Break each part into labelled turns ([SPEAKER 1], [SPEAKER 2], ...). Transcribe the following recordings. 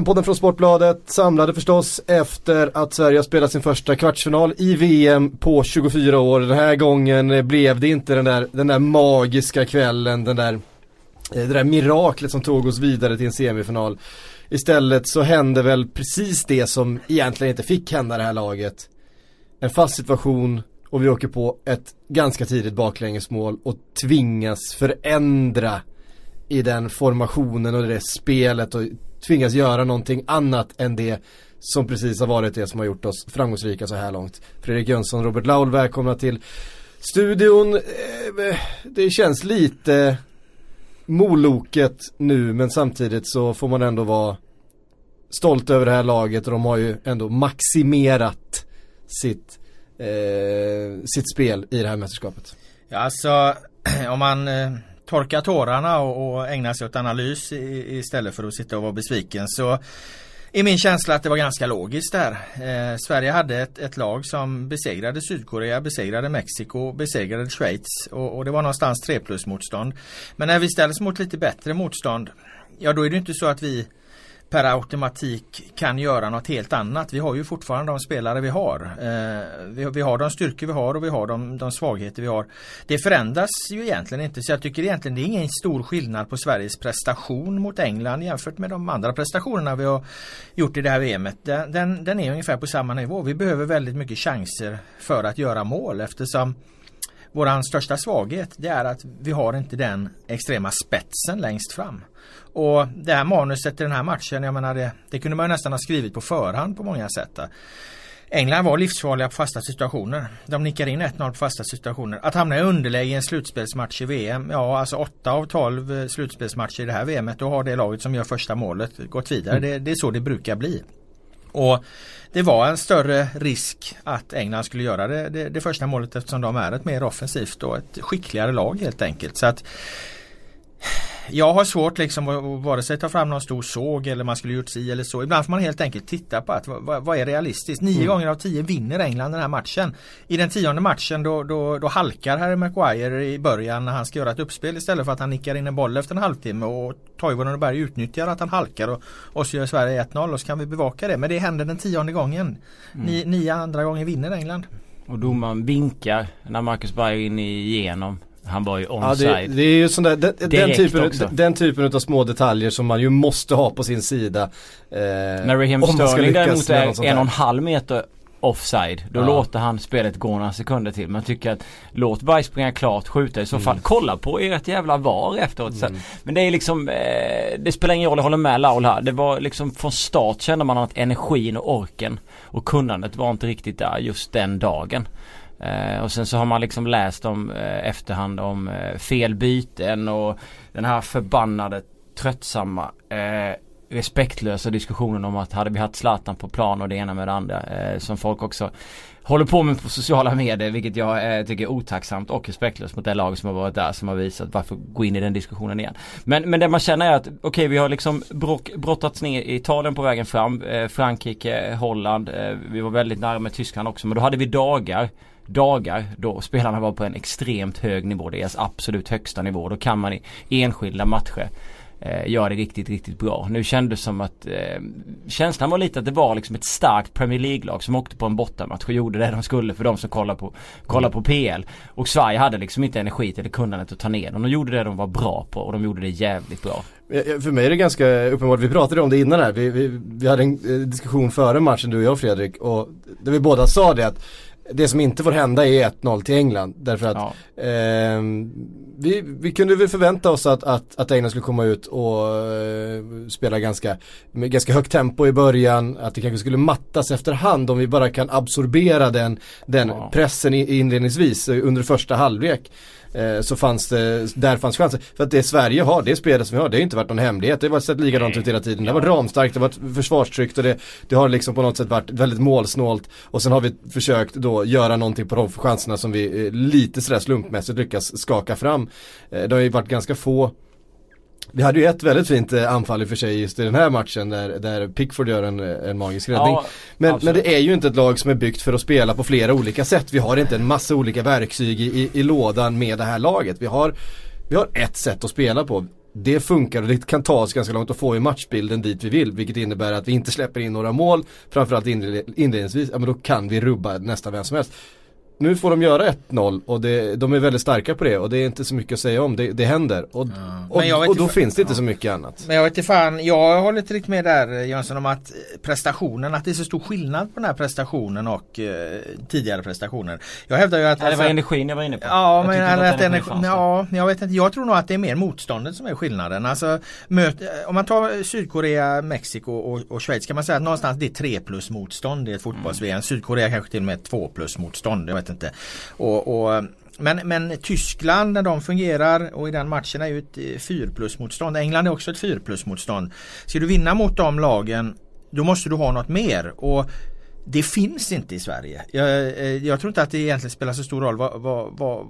[SPEAKER 1] VM-podden från Sportbladet samlade förstås efter att Sverige har spelat sin första kvartsfinal i VM på 24 år. Den här gången blev det inte den där, den där magiska kvällen, den där, eh, det där miraklet som tog oss vidare till en semifinal. Istället så hände väl precis det som egentligen inte fick hända det här laget. En fast situation och vi åker på ett ganska tidigt baklängesmål och tvingas förändra i den formationen och det spelet och tvingas göra någonting annat än det som precis har varit det som har gjort oss framgångsrika så här långt. Fredrik Jönsson, Robert Laul, välkomna till studion. Eh, det känns lite moloket nu men samtidigt så får man ändå vara stolt över det här laget och de har ju ändå maximerat sitt, eh, sitt spel i det här mästerskapet.
[SPEAKER 2] Ja alltså om man eh, Torka tårarna och, och ägna sig åt analys i, istället för att sitta och vara besviken så är min känsla att det var ganska logiskt där. Eh, Sverige hade ett, ett, lag som besegrade Sydkorea, besegrade Mexiko, besegrade Schweiz och, och det var någonstans 3 plus motstånd. Men när vi ställs mot lite bättre motstånd, ja då är det inte så att vi per automatik kan göra något helt annat. Vi har ju fortfarande de spelare vi har. Eh, vi, vi, har de styrkor vi har och vi har de, de, svagheter vi har. Det förändras ju egentligen inte så jag tycker egentligen det är ingen stor skillnad på Sveriges prestation mot England jämfört med de andra prestationerna vi har gjort i det här VMet. Den, den, den är ungefär på samma nivå. Vi behöver väldigt mycket chanser för att göra mål eftersom Våran största svaghet det är att vi har inte den extrema spetsen längst fram. Och det här manuset till den här matchen, jag menar det, det kunde man nästan ha skrivit på förhand på många sätt. England var livsfarliga på fasta situationer. De nickade in 1-0 på fasta situationer. Att hamna i underläge i en slutspelsmatch i VM, ja alltså 8 av 12 eh, slutspelsmatcher i det här VMet, då har det laget som gör första målet gått vidare. Mm. Det, det är så det brukar bli. Och det var en större risk att England skulle göra det, det, det, första målet eftersom de är ett mer offensivt och ett skickligare lag helt enkelt. Så att jag har svårt liksom att vare sig ta fram någon stor såg eller man skulle gjort si eller så. Ibland får man helt enkelt titta på att vad, vad är realistiskt. Nio mm. gånger av tio vinner England den här matchen. I den tionde matchen då, då, då halkar Harry Maguire i början när han ska göra ett uppspel istället för att han nickar in en boll efter en halvtimme och Toivonen och Berg utnyttjar att han halkar och, och så gör Sverige 1-0 och så kan vi bevaka det. Men det händer den tionde gången. Mm. Ni, nio andra gånger vinner England.
[SPEAKER 3] Och domaren vinkar när Marcus Berg är inne igenom. Han var ju onside.
[SPEAKER 1] Ja, det, det är ju sån där, den, den, typen, den typen av små detaljer som man ju måste ha på sin sida.
[SPEAKER 3] Eh, När Raheem Sterling däremot är en och en halv meter offside. Då ja. låter han spelet gå några sekunder till. Man tycker att låt Berg springa klart, skjuta i så fall. Mm. Kolla på ert jävla VAR efteråt. Mm. Men det är liksom, eh, det spelar ingen roll, jag håller med Laul här. Det var liksom från start kände man att energin och orken och kunnandet var inte riktigt där just den dagen. Eh, och sen så har man liksom läst om eh, efterhand om eh, felbyten och den här förbannade tröttsamma eh, respektlösa diskussionen om att hade vi haft Zlatan på plan och det ena med det andra eh, som folk också håller på med på sociala medier vilket jag eh, tycker är otacksamt och respektlöst mot det lag som har varit där som har visat varför gå in i den diskussionen igen. Men, men det man känner är att okej okay, vi har liksom brock, brottats ner i Italien på vägen fram, eh, Frankrike, Holland, eh, vi var väldigt nära med Tyskland också men då hade vi dagar dagar då spelarna var på en extremt hög nivå. Deras absolut högsta nivå. Då kan man i enskilda matcher eh, göra det riktigt, riktigt bra. Nu kändes det som att eh, känslan var lite att det var liksom ett starkt Premier League-lag som åkte på en bortamatch och gjorde det de skulle för de som kollar på, kollar på PL. Och Sverige hade liksom inte energi eller kunnandet att ta ner dem. De gjorde det de var bra på och de gjorde det jävligt bra.
[SPEAKER 1] För mig är det ganska uppenbart, vi pratade om det innan här, vi, vi, vi hade en eh, diskussion före matchen du och jag Fredrik och där vi båda sa det att det som inte får hända är 1-0 till England. Därför att ja. eh, vi, vi kunde väl förvänta oss att, att, att England skulle komma ut och eh, spela ganska, med ganska högt tempo i början. Att det kanske skulle mattas efterhand om vi bara kan absorbera den, den ja. pressen inledningsvis under första halvlek. Eh, så fanns det, där fanns chanser. För att det Sverige har, det spelet som vi har, det har inte varit någon hemlighet. Det har sett likadant ut hela tiden. Det har varit ramstarkt, det har varit försvarstryggt och det, det har liksom på något sätt varit väldigt målsnålt. Och sen har vi försökt då göra någonting på de chanserna som vi eh, lite sådär slumpmässigt lyckas skaka fram. Eh, det har ju varit ganska få vi hade ju ett väldigt fint eh, anfall i och för sig just i den här matchen där, där Pickford gör en, en magisk räddning. Ja, men, men, det är ju inte ett lag som är byggt för att spela på flera olika sätt. Vi har inte en massa olika verktyg i, i, i lådan med det här laget. Vi har, vi har ett sätt att spela på det funkar och det kan ta oss ganska långt och få i matchbilden dit vi vill. Vilket innebär att vi inte släpper in några mål. Framförallt inledningsvis, ja men då kan vi rubba nästan vem som helst nu får de göra 1-0 och det, de är väldigt starka på det och det är inte så mycket att säga om. Det, det händer. Och, ja. och, och då finns det inte ja. så mycket annat.
[SPEAKER 2] Men jag vet inte fan, jag håller inte riktigt med där Jönsson om att prestationen, att det är så stor skillnad på den här prestationen och uh, tidigare prestationer. Jag hävdar ju att...
[SPEAKER 3] Ja, det var energin jag var inne på.
[SPEAKER 2] Ja, men att, att energi, ja, jag vet inte. Jag tror nog att det är mer motståndet som är skillnaden. Alltså, möt, om man tar Sydkorea, Mexiko och, och Schweiz kan man säga att någonstans det är 3 plus motstånd i ett fotbolls-VM. Mm. Sydkorea kanske till och med 2 plus motstånd. Jag vet inte. Och, och, men, men Tyskland när de fungerar och i den matchen är ju ett eh, 4 plus motstånd. England är också ett 4 plus motstånd. Ska du vinna mot de lagen då måste du ha något mer. Och det finns inte i Sverige. Jag, eh, jag, tror inte att det egentligen spelar så stor roll vad, vad, vad,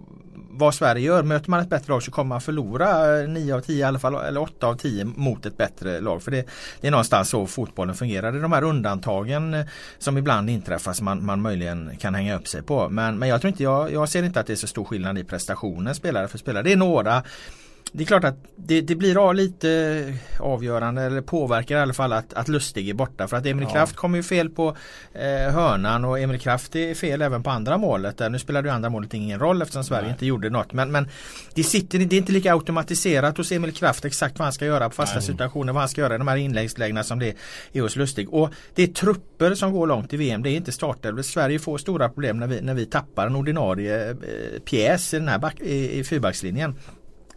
[SPEAKER 2] vad Sverige gör. Möter man ett bättre lag så kommer man förlora eh, 9 av 10 i alla fall eller 8 av 10 mot ett bättre lag. För det, det är någonstans så fotbollen fungerar. Det är de här undantagen eh, som ibland inträffar som man, man möjligen kan hänga upp sig på. Men, men jag tror inte, jag, jag ser inte att det är så stor skillnad i prestationen spelare för spelare. Det är några det är klart att det, det, blir lite avgörande eller påverkar i alla fall att, att Lustig är borta. För att Emil ja. Kraft kommer ju fel på eh, hörnan och Emil Kraft är fel även på andra målet. Där. Nu spelade ju andra målet ingen roll eftersom Sverige Nej. inte gjorde något. Men, men det, sitter, det är inte lika automatiserat hos Emil Kraft exakt vad han ska göra på fasta Nej. situationer. Vad han ska göra i de här inläggslägena som det är hos Lustig. Och det är trupper som går långt i VM. Det är inte startelvor. Sverige får stora problem när vi, när vi tappar en ordinarie eh, pjäs i den här back, i, i fyrbackslinjen.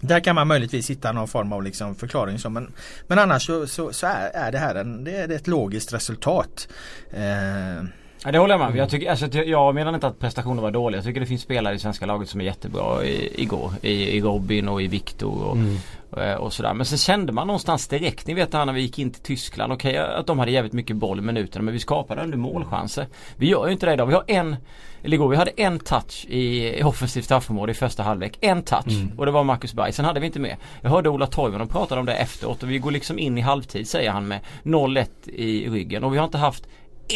[SPEAKER 2] Där kan man möjligtvis hitta någon form av liksom förklaring. Så, men, men annars så, så, så är, är, det här en, det är ett logiskt resultat. Eh,
[SPEAKER 3] Ja, det håller jag med om. Jag, tycker, alltså, jag menar inte att prestationen var dålig. Jag tycker det finns spelare i svenska laget som är jättebra i, igår. I, i Robin och i Viktor och, mm. och, och, sådär. Men sen kände man någonstans direkt, ni vet här när vi gick in till Tyskland. Okej okay, att de hade jävligt mycket boll i minuterna men vi skapade ändå målchanser. Vi gör ju inte det idag. Vi har en, eller igår, vi hade en touch i, i offensivt straffområde i första halvlek. En touch mm. och det var Marcus Berg. Sen hade vi inte mer. Jag hörde Ola Toivonen prata om det efteråt och vi går liksom in i halvtid säger han med 0-1 i ryggen och vi har inte haft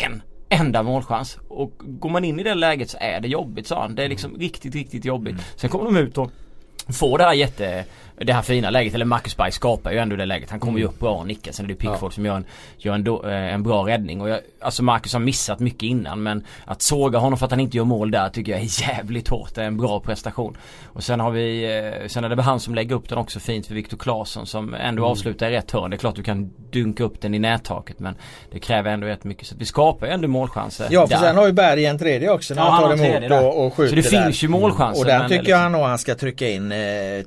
[SPEAKER 3] en enda målchans. Och går man in i det läget så är det jobbigt sa han. Det är liksom riktigt, riktigt jobbigt. Mm. Sen kommer de ut och får det här jätte det här fina läget, eller Marcus Berg skapar ju ändå det läget. Han kommer ju mm. upp bra och nickar. Sen är det Pickford ja. som gör en, gör en, do, eh, en bra räddning. Och jag, alltså Marcus har missat mycket innan men att såga honom för att han inte gör mål där tycker jag är jävligt hårt. Det är en bra prestation. Och sen har vi, eh, sen är det han som lägger upp den också fint för Viktor Claesson som ändå mm. avslutar i rätt hörn. Det är klart du kan dunka upp den i nättaket men det kräver ändå rätt mycket. Så vi skapar ju ändå målchanser.
[SPEAKER 2] Ja för där. sen har ju Berg en tredje också när ja, han tar emot och, och skjuter
[SPEAKER 3] Så det där. finns ju målchanser.
[SPEAKER 2] Och den tycker liksom... jag nog han ska trycka in, eh,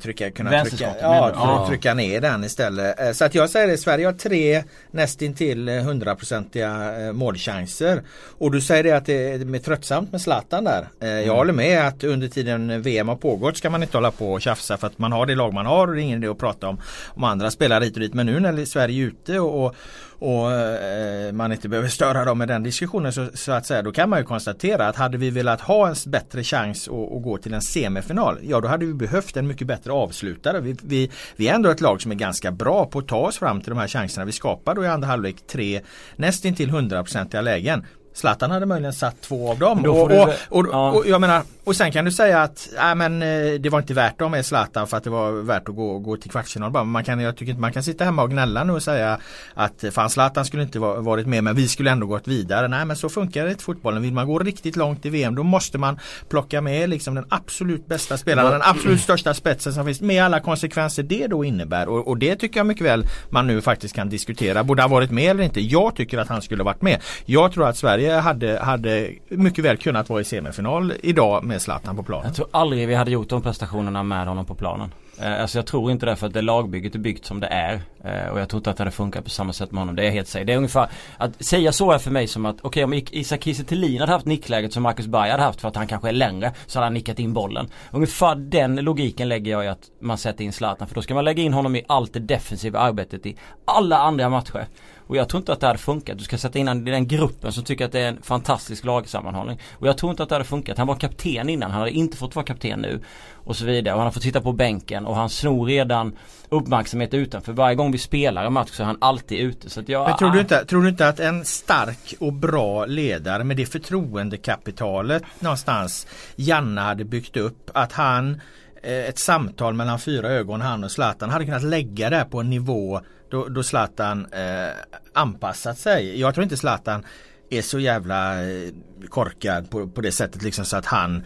[SPEAKER 2] trycka, kunna trycka. Ja, ja trycka ner den istället. Eh, så att jag säger det, Sverige har tre nästintill hundraprocentiga eh, målchanser. Och du säger det att det är tröttsamt med Zlatan där. Eh, jag mm. håller med att under tiden VM har pågått ska man inte hålla på och tjafsa för att man har det lag man har och det är ingen idé att prata om, om andra spelare hit och dit. Men nu när Sverige är ute och, och och eh, man inte behöver störa dem med den diskussionen så, så, att säga då kan man ju konstatera att hade vi velat ha en bättre chans att, att gå till en semifinal ja då hade vi behövt en mycket bättre avslutare. Vi, vi, vi är ändå ett lag som är ganska bra på att ta oss fram till de här chanserna. Vi skapar då i andra halvlek tre nästintill hundraprocentiga lägen. Zlatan hade möjligen satt två av dem. Och, och, och, och, jag menar, och sen kan du säga att äh, men, eh, det var inte värt att ha med Zlatan för att det var värt att gå, gå till kvartsfinal. Bara. Man kan, jag tycker inte man kan sitta hemma och gnälla nu och säga att fan Zlatan skulle inte varit med men vi skulle ändå gått vidare. Nej men så funkar det inte fotbollen. Vill man gå riktigt långt i VM då måste man plocka med liksom den absolut bästa spelaren, den absolut största spetsen som finns med alla konsekvenser det då innebär. Och, och det tycker jag mycket väl man nu faktiskt kan diskutera. Borde han varit med eller inte? Jag tycker att han skulle varit med. Jag tror att Sverige hade, hade mycket väl kunnat vara i semifinal idag med Zlatan på planen.
[SPEAKER 3] Jag tror aldrig vi hade gjort de prestationerna med honom på planen. Eh, alltså jag tror inte det för att det lagbygget är byggt som det är. Eh, och jag tror inte att det hade funkat på samma sätt med honom. Det är jag helt säker Det är ungefär Att säga så är för mig som att okej okay, om Isak Kiese hade haft nickläget som Marcus Berg hade haft för att han kanske är längre så hade han nickat in bollen. Ungefär den logiken lägger jag i att man sätter in Zlatan. För då ska man lägga in honom i allt det defensiva arbetet i alla andra matcher. Och jag tror inte att det hade funkat. Du ska sätta in honom i den gruppen som tycker att det är en fantastisk lagsammanhållning. Och jag tror inte att det hade funkat. Han var kapten innan. Han hade inte fått vara kapten nu. Och så vidare. Och han har fått sitta på bänken och han snor redan uppmärksamhet utanför. Varje gång vi spelar en match så är han alltid ute. Så jag,
[SPEAKER 2] Men tror du, inte, tror du inte att en stark och bra ledare med det förtroendekapitalet någonstans Janne hade byggt upp att han eh, ett samtal mellan fyra ögon, han och Zlatan hade kunnat lägga det på en nivå då, då Zlatan eh, anpassat sig. Jag tror inte Zlatan är så jävla eh, korkad på, på det sättet liksom så att han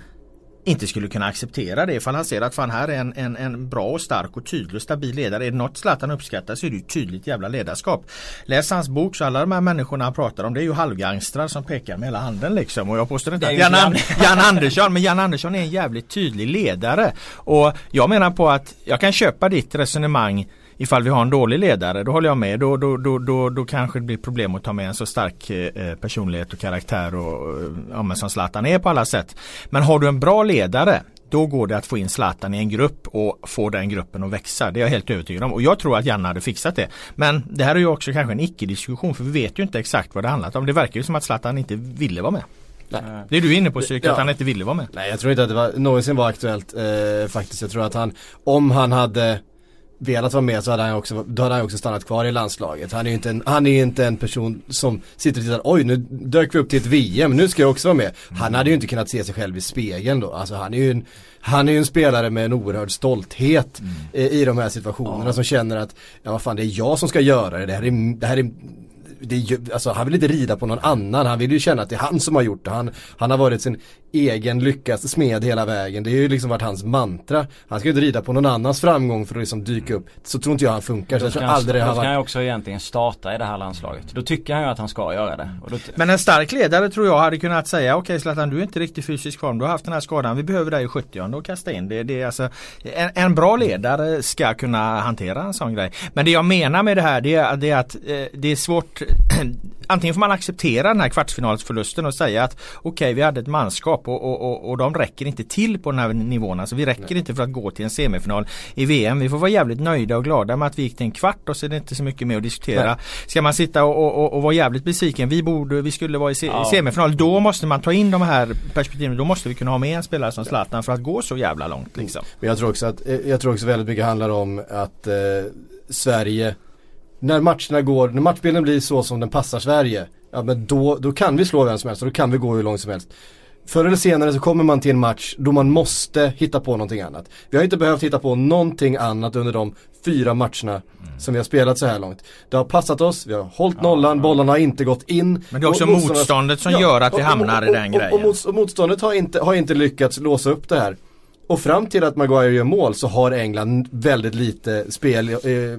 [SPEAKER 2] inte skulle kunna acceptera det ifall han ser att fan här är en, en, en bra och stark och tydlig och stabil ledare. Är det något Zlatan uppskattar så är det ju tydligt jävla ledarskap. Läs hans bok så alla de här människorna han pratar om det är ju halvgangstrar som pekar med hela handen liksom. Och jag påstår inte att Jan, Jan, Jan Andersson, men Jan Andersson är en jävligt tydlig ledare. Och jag menar på att jag kan köpa ditt resonemang ifall vi har en dålig ledare, då håller jag med. Då, då, då, då, då kanske det blir problem att ta med en så stark eh, personlighet och karaktär och, ja, men som Zlatan är på alla sätt. Men har du en bra ledare då går det att få in Zlatan i en grupp och få den gruppen att växa. Det är jag helt övertygad om. Och jag tror att Janne hade fixat det. Men det här är ju också kanske en icke-diskussion för vi vet ju inte exakt vad det handlat om. Det verkar ju som att Zlatan inte ville vara med. Nej. Det är du inne på Psyk, ja. att han inte ville vara med.
[SPEAKER 1] Nej jag tror inte att det var, någonsin var aktuellt eh, faktiskt. Jag tror att han, om han hade velat vara med så hade han också, då hade han också stannat kvar i landslaget. Han är ju inte en, han är inte en person som sitter och tittar, oj nu dök vi upp till ett VM, nu ska jag också vara med. Han hade ju inte kunnat se sig själv i spegeln då. Alltså han är ju en, han är ju en spelare med en oerhörd stolthet mm. i, i de här situationerna ja. som känner att, ja vad fan det är jag som ska göra det, det här är, det här är det, alltså, han vill inte rida på någon annan. Han vill ju känna att det är han som har gjort det. Han, han har varit sin egen lyckas smed hela vägen. Det har ju liksom varit hans mantra. Han ska ju inte rida på någon annans framgång för att liksom dyka upp. Så tror inte jag han funkar. Så
[SPEAKER 3] då ska,
[SPEAKER 1] jag
[SPEAKER 3] han, aldrig då ska han också egentligen starta i det här landslaget. Då tycker han ju att han ska göra det.
[SPEAKER 2] Då... Men en stark ledare tror jag hade kunnat säga okej okay, Zlatan du är inte riktigt fysiskt form. Du har haft den här skadan. Vi behöver dig i 70 och kasta in det. det är alltså, en, en, bra ledare ska kunna hantera en sån grej. Men det jag menar med det här det är, det är att eh, det är svårt antingen får man acceptera den här kvartsfinalsförlusten och säga att okej okay, vi hade ett manskap och, och, och, och, de räcker inte till på den här nivån. Alltså vi räcker Nej. inte för att gå till en semifinal i VM. Vi får vara jävligt nöjda och glada med att vi gick till en kvart och så är det inte så mycket mer att diskutera. Nej. Ska man sitta och, och, vara jävligt besviken, vi borde, vi skulle vara i, se, ja. semifinal. Då måste man ta in de här perspektiven. Då måste vi kunna ha med en spelare som Zlatan för att gå så jävla långt. Liksom.
[SPEAKER 1] Men jag tror också att, eh, jag tror också väldigt mycket handlar om att eh, Sverige när matcherna går, när matchbilden blir så som den passar Sverige, ja men då, då kan vi slå vem som helst och då kan vi gå hur långt som helst. Förr eller senare så kommer man till en match då man måste hitta på någonting annat. Vi har inte behövt hitta på någonting annat under de fyra matcherna mm. som vi har spelat så här långt. Det har passat oss, vi har hållit nollan, ja, bollarna har inte gått in.
[SPEAKER 2] Men det är också motståndet som ja, gör att vi hamnar och, och, och, i den grejen.
[SPEAKER 1] Och, motståndet har inte, har inte lyckats låsa upp det här. Och fram till att Maguire gör mål så har England väldigt lite spel eh,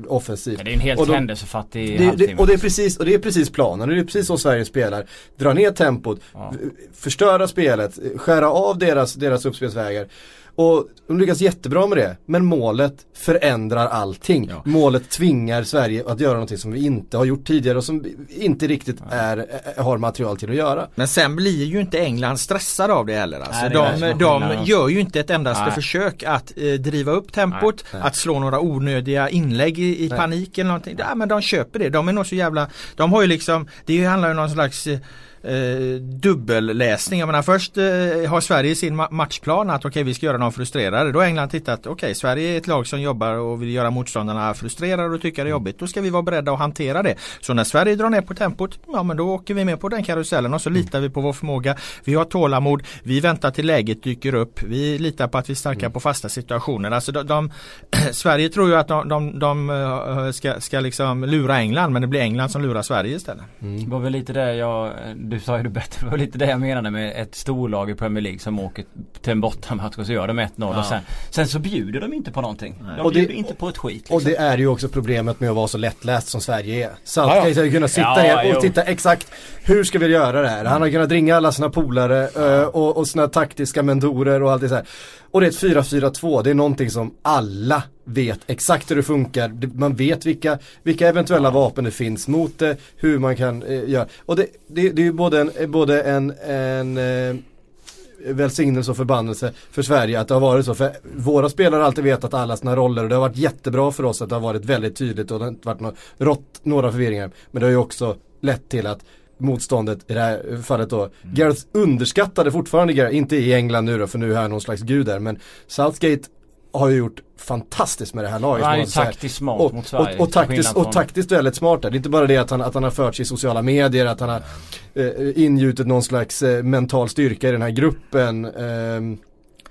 [SPEAKER 1] offensivt.
[SPEAKER 3] Men det är en helt händelsefattig
[SPEAKER 1] det, det, Och det är precis, och det är precis planen. Och det är precis så Sverige spelar. Dra ner tempot, ja. förstöra spelet, skära av deras, deras uppspelsvägar. Och de lyckas jättebra med det. Men målet förändrar allting. Ja. Målet tvingar Sverige att göra någonting som vi inte har gjort tidigare och som inte riktigt är, har material till att göra.
[SPEAKER 2] Men sen blir ju inte England stressade av det heller. Alltså, Nej, det de de gör ju inte ett endaste Nej. försök att eh, driva upp tempot, Nej. att slå några onödiga inlägg i, i panik eller någonting. Ja, men de köper det. De är nog så jävla, de har ju liksom, det handlar ju om någon slags eh, eh, dubbelläsning. Jag menar först eh, har Sverige sin ma matchplan att okej okay, vi ska göra dem frustrerade. Då har England tittat okej okay, Sverige är ett lag som jobbar och vill göra motståndarna frustrerade och tycka det är jobbigt. Då ska vi vara beredda att hantera det. Så när Sverige drar ner på tempot, ja men då åker vi med på den karusellen och så mm. litar vi på vår förmåga. Vi har tålamod, vi väntar till läget dyker upp. Vi litar på att vi starkar mm. på fasta situationer. Alltså de, de Sverige tror ju att de, de, de eh, ska, ska liksom lura England men det blir England som lurar Sverige istället.
[SPEAKER 3] Mm. Det var väl lite det jag du sa ju det bättre. Det var lite det jag menade med ett storlag i Premier League som åker till en bortamatch och så gör de 1-0 ja. och sen, sen så bjuder de inte på någonting. Nej. De och bjuder det, inte på ett skit. Liksom.
[SPEAKER 1] Och det är ju också problemet med att vara så lättläst som Sverige är. Southgate har kunnat sitta ja, ner och titta exakt hur ska vi göra det här? Han har kunnat ringa alla sina polare och, och sina taktiska mentorer och allt det så här. Och det är ett 4-4-2, det är någonting som alla vet exakt hur det funkar. Man vet vilka, vilka eventuella vapen det finns mot det, hur man kan eh, göra. Och det, det, det är ju både en, eh, både en, en eh, välsignelse och förbannelse för Sverige att det har varit så. För våra spelare har alltid vetat alla sina roller och det har varit jättebra för oss att det har varit väldigt tydligt och det har inte varit något, rått några förvirringar. Men det har ju också lett till att motståndet i det här fallet då. Mm. Gareth underskattade fortfarande Gareth, inte i England nu då för nu är han någon slags gud där men Southgate har ju gjort fantastiskt med det här laget.
[SPEAKER 3] Han är ju taktiskt smart
[SPEAKER 1] och,
[SPEAKER 3] mot Sverige.
[SPEAKER 1] Och, och, taktiskt, och taktiskt väldigt smart där. Det är inte bara det att han, att han har fört sig i sociala medier, att han har eh, ingjutit någon slags eh, mental styrka i den här gruppen. Eh,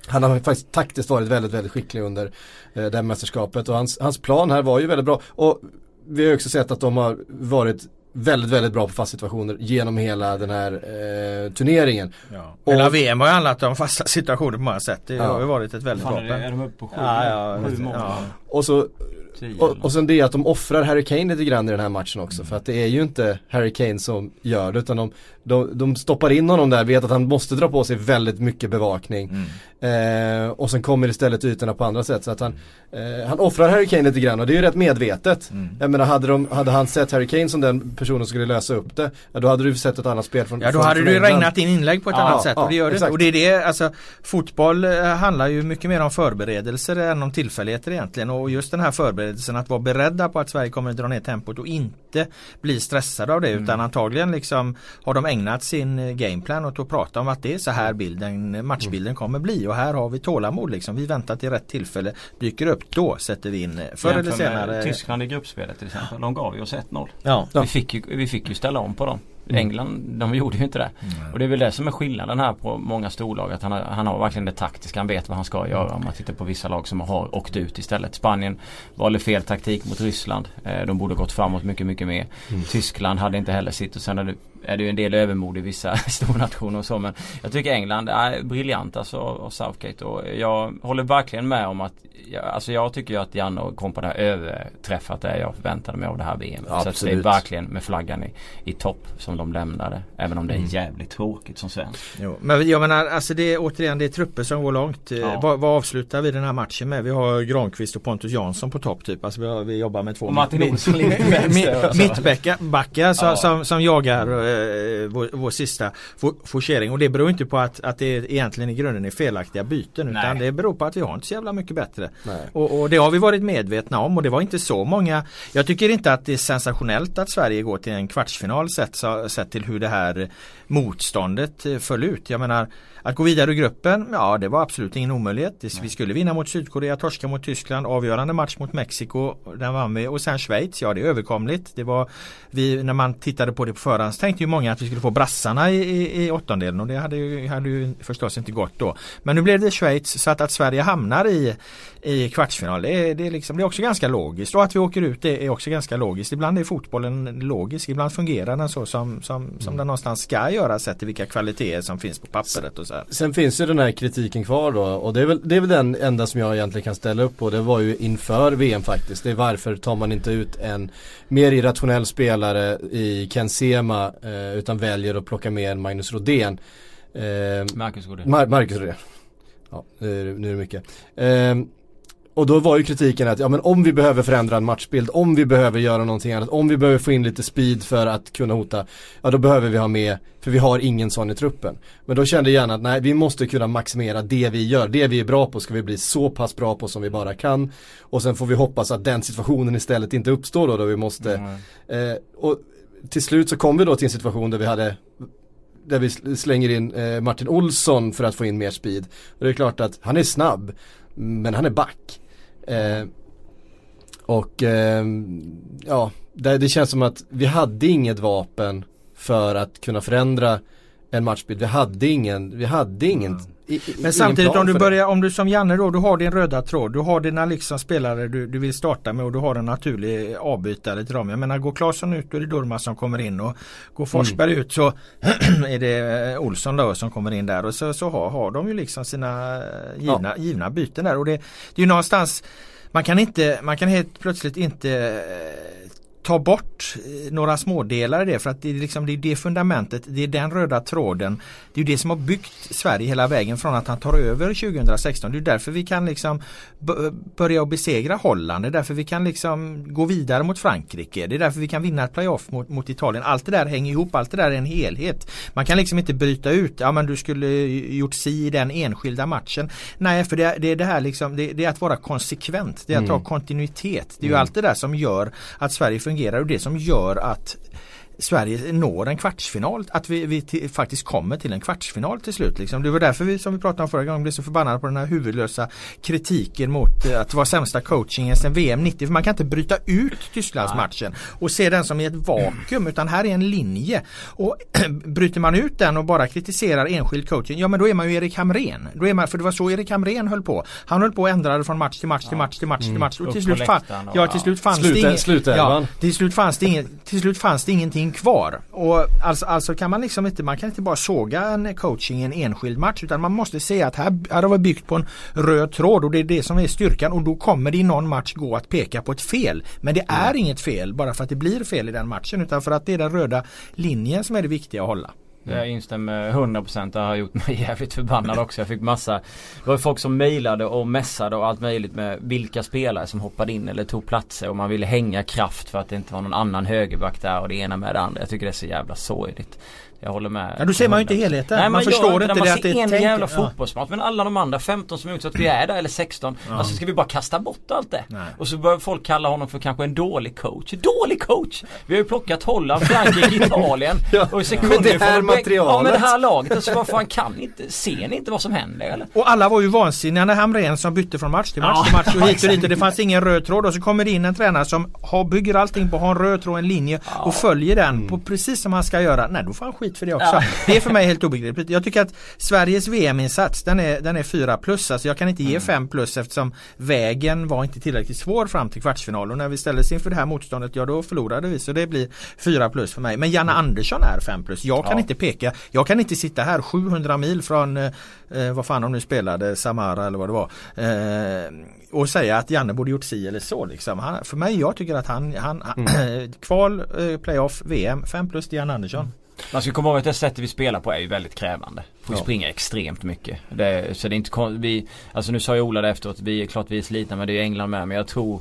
[SPEAKER 1] Han har faktiskt taktiskt varit väldigt, väldigt skicklig under eh, det här mästerskapet och hans, hans plan här var ju väldigt bra. Och vi har också sett att de har varit väldigt, väldigt bra på fasta situationer genom hela den här eh, turneringen.
[SPEAKER 2] Ja. Och, hela VM har ju handlat om fasta situationer på många sätt. Det ja. har ju varit ett väldigt bra.
[SPEAKER 3] Är de uppe på sju, ja, ja, sju mål? Ja.
[SPEAKER 1] Och så och, och sen det att de offrar Harry Kane lite grann i den här matchen också. Mm. För att det är ju inte Harry Kane som gör det utan de, de, de stoppar in honom där, vet att han måste dra på sig väldigt mycket bevakning. Mm. Eh, och sen kommer istället ytorna på andra sätt. Så att han, eh, han offrar Harry Kane lite grann och det är ju rätt medvetet. Mm. Jag menar hade, de, hade han sett Harry Kane som den personen som skulle lösa upp det, ja, då hade du sett ett annat spel från
[SPEAKER 2] Ja då
[SPEAKER 1] från,
[SPEAKER 2] hade
[SPEAKER 1] från
[SPEAKER 2] du regnat in inlägg på ett ja, annat sätt ja, och det gör det Och det är det, alltså fotboll eh, handlar ju mycket mer om förberedelser än om tillfälligheter egentligen och just den här förberedelsen att vara beredda på att Sverige kommer att dra ner tempot och inte bli stressade av det mm. utan antagligen liksom har de ägnat sin eh, gameplan åt att prata om att det är så här bilden, matchbilden mm. kommer bli och här har vi tålamod liksom. Vi väntar till rätt tillfälle dyker upp, då sätter vi in eh, förr eller senare.
[SPEAKER 3] Tyskland i gruppspelet till exempel, de gav ju oss 1-0. Ja. Vi, fick ju, vi fick ju ställa om på dem. Mm. England, de gjorde ju inte det. Mm. Och det är väl det som är skillnaden här på många storlag. Att han har, han har verkligen det taktiska. Han vet vad han ska göra. Om man tittar på vissa lag som har åkt ut istället. Spanien valde fel taktik mot Ryssland. Eh, de borde gått framåt mycket, mycket mer. Mm. Tyskland hade inte heller sitt. Och sen är det, är det ju en del övermod i vissa stornationer och så. Men jag tycker England är briljant alltså av Southgate. Och jag håller verkligen med om att jag, alltså jag tycker ju att Janne och kompani har överträffat det jag förväntade mig av det här VM. Ja, så det är verkligen med flaggan i, i topp som de lämnade. Även om det är mm. jävligt tråkigt som svensk.
[SPEAKER 2] Jo, men jag menar alltså det är återigen det är trupper som går långt. Ja. Vad, vad, avslutar vi den här matchen med? Vi har Granqvist och Pontus Jansson på topp typ. Alltså vi, har, vi jobbar med två mittbackar som, ja. som, som jagar eh, vår, vår sista forcering. Och det beror inte på att, att det egentligen i grunden är felaktiga byten. Utan Nej. det beror på att vi har inte så jävla mycket bättre. Och, och, det har vi varit medvetna om och det var inte så många. Jag tycker inte att det är sensationellt att Sverige går till en kvartsfinal sett, sett till hur det här motståndet eh, föll ut. Jag menar att gå vidare ur gruppen, ja det var absolut ingen omöjlighet. Nej. Vi skulle vinna mot Sydkorea, torska mot Tyskland, avgörande match mot Mexiko, den vann vi och sen Schweiz, ja det är överkomligt. Det var, vi, när man tittade på det på förhand så tänkte ju många att vi skulle få brassarna i, i, i åttondelen och det hade ju, hade ju förstås inte gått då. Men nu blev det Schweiz så att, att Sverige hamnar i, i kvartsfinal det är, det, är liksom, det är också ganska logiskt och att vi åker ut det är också ganska logiskt. Ibland är fotbollen logisk, ibland fungerar den så som, som, som mm. den någonstans ska göra sett till vilka kvaliteter som finns på pappret och så här.
[SPEAKER 1] Sen finns ju den här kritiken kvar då och det är, väl, det är väl den enda som jag egentligen kan ställa upp på. Det var ju inför VM faktiskt. Det är varför tar man inte ut en mer irrationell spelare i Ken Sema eh, utan väljer att plocka med en Magnus Rodén.
[SPEAKER 3] Eh, Marcus Rodén.
[SPEAKER 1] Mar Marcus Rodén. Ja, nu är det, nu är det mycket. Eh, och då var ju kritiken att ja men om vi behöver förändra en matchbild, om vi behöver göra någonting annat, om vi behöver få in lite speed för att kunna hota, ja då behöver vi ha med, för vi har ingen sån i truppen. Men då kände jag gärna att nej, vi måste kunna maximera det vi gör, det vi är bra på ska vi bli så pass bra på som vi bara kan. Och sen får vi hoppas att den situationen istället inte uppstår då, då vi måste, mm. eh, och till slut så kom vi då till en situation där vi hade där vi slänger in eh, Martin Olsson för att få in mer speed. Och det är klart att han är snabb, men han är back. Eh, och eh, ja, det, det, känns som att vi hade inget vapen för att kunna förändra en matchbild. Vi hade ingen, vi hade ingen mm.
[SPEAKER 2] I, Men samtidigt om du börjar, om du som Janne då, du har din röda tråd. Du har dina liksom spelare du, du vill starta med och du har en naturlig avbytare till dem. Jag menar går Claesson ut då är det Durma som kommer in och går Forsberg mm. ut så är det eh, Olsson då som kommer in där och så, så har, har de ju liksom sina givna, ja. givna byten där och det, det är ju någonstans man kan inte, man kan helt plötsligt inte ta bort eh, några smådelar i det för att det är, liksom, det är det fundamentet, det är den röda tråden. Det är det som har byggt Sverige hela vägen från att han tar över 2016. Det är därför vi kan liksom börja besegra Holland. Det är därför vi kan liksom gå vidare mot Frankrike. Det är därför vi kan vinna ett playoff mot, mot Italien. Allt det där hänger ihop, allt det där är en helhet. Man kan liksom inte bryta ut, ja men du skulle gjort si i den enskilda matchen. Nej, för det, det är det här liksom, det, det, är att vara konsekvent. Det är att mm. ha kontinuitet. Det är ju mm. allt det där som gör att Sverige fungerar fungerar och det som gör att Sverige når en kvartsfinal. Att vi, vi till, faktiskt kommer till en kvartsfinal till slut. Liksom. Det var därför vi som vi pratade om förra gången blev så förbannade på den här huvudlösa kritiken mot eh, att var sämsta coachingen sedan VM 90. För man kan inte bryta ut Tysklandsmatchen och se den som i ett vakuum utan här är en linje. Och bryter man ut den och bara kritiserar enskild coaching, ja men då är man ju Erik Hamrén. Då är man, för det var så Erik Hamrén höll på. Han höll på och ändrade från match till match till match till match till match. Och till slut, fann, ja, till slut fanns det inget, till slut fanns det inget, ingenting kvar. Och alltså, alltså kan man liksom inte, man kan inte bara såga en coaching i en enskild match utan man måste se att här, här har vi byggt på en röd tråd och det är det som är styrkan och då kommer det i någon match gå att peka på ett fel. Men det är mm. inget fel bara för att det blir fel i den matchen utan för att det är den röda linjen som är det viktiga att hålla.
[SPEAKER 3] Jag instämmer 100% det har gjort mig jävligt förbannad också. Jag fick massa Det var folk som mejlade och messade och allt möjligt med vilka spelare som hoppade in eller tog platser och man ville hänga kraft för att det inte var någon annan högerback där och det ena med det andra. Jag tycker det är så jävla sorgligt. Jag håller med.
[SPEAKER 2] Ja, då ser man ju inte helheten. Nej, man, man förstår inte det. Man
[SPEAKER 3] ser en jävla fotbollsmatch. Men alla de andra 15 som är så att vi är där eller 16. Ja. Alltså ska vi bara kasta bort allt det? Nej. Och så börjar folk kalla honom för kanske en dålig coach. Dålig coach! Vi har ju plockat Holland, Frankrike, Italien. ja. Och sekunder
[SPEAKER 1] det här materialet. Ja
[SPEAKER 3] med det här laget. Alltså vad fan kan ni inte? Ser ni inte vad som händer eller?
[SPEAKER 2] Och alla var ju vansinniga när Hamrén som bytte från match till match ja. till match och hit och dit. Och det fanns ingen röd tråd. Och så kommer det in en tränare som har, bygger allting på att ha en röd tråd, en linje och följer den mm. på precis som han ska göra. Nej då får han skit för det också. Det är för mig helt obegripligt. Jag tycker att Sveriges VM-insats den är, den är 4 plus. Alltså jag kan inte ge 5 mm. plus eftersom vägen var inte tillräckligt svår fram till kvartsfinal. Och när vi ställdes inför det här motståndet, ja då förlorade vi. Så det blir 4 plus för mig. Men Janne mm. Andersson är 5 plus. Jag kan ja. inte peka. Jag kan inte sitta här 700 mil från eh, eh, vad fan de nu spelade, Samara eller vad det var. Eh, och säga att Janne borde gjort si eller så. Liksom. Han, för mig, jag tycker att han, han mm. kval, eh, playoff, VM, 5 plus till Janne Andersson. Mm.
[SPEAKER 3] Man ska komma ihåg att det sättet vi spelar på är ju väldigt krävande. Får ja. springa extremt mycket. Det, så det är inte vi, Alltså nu sa ju Ola det efteråt, vi är klart vi är slitna men det är ju England med. Men jag tror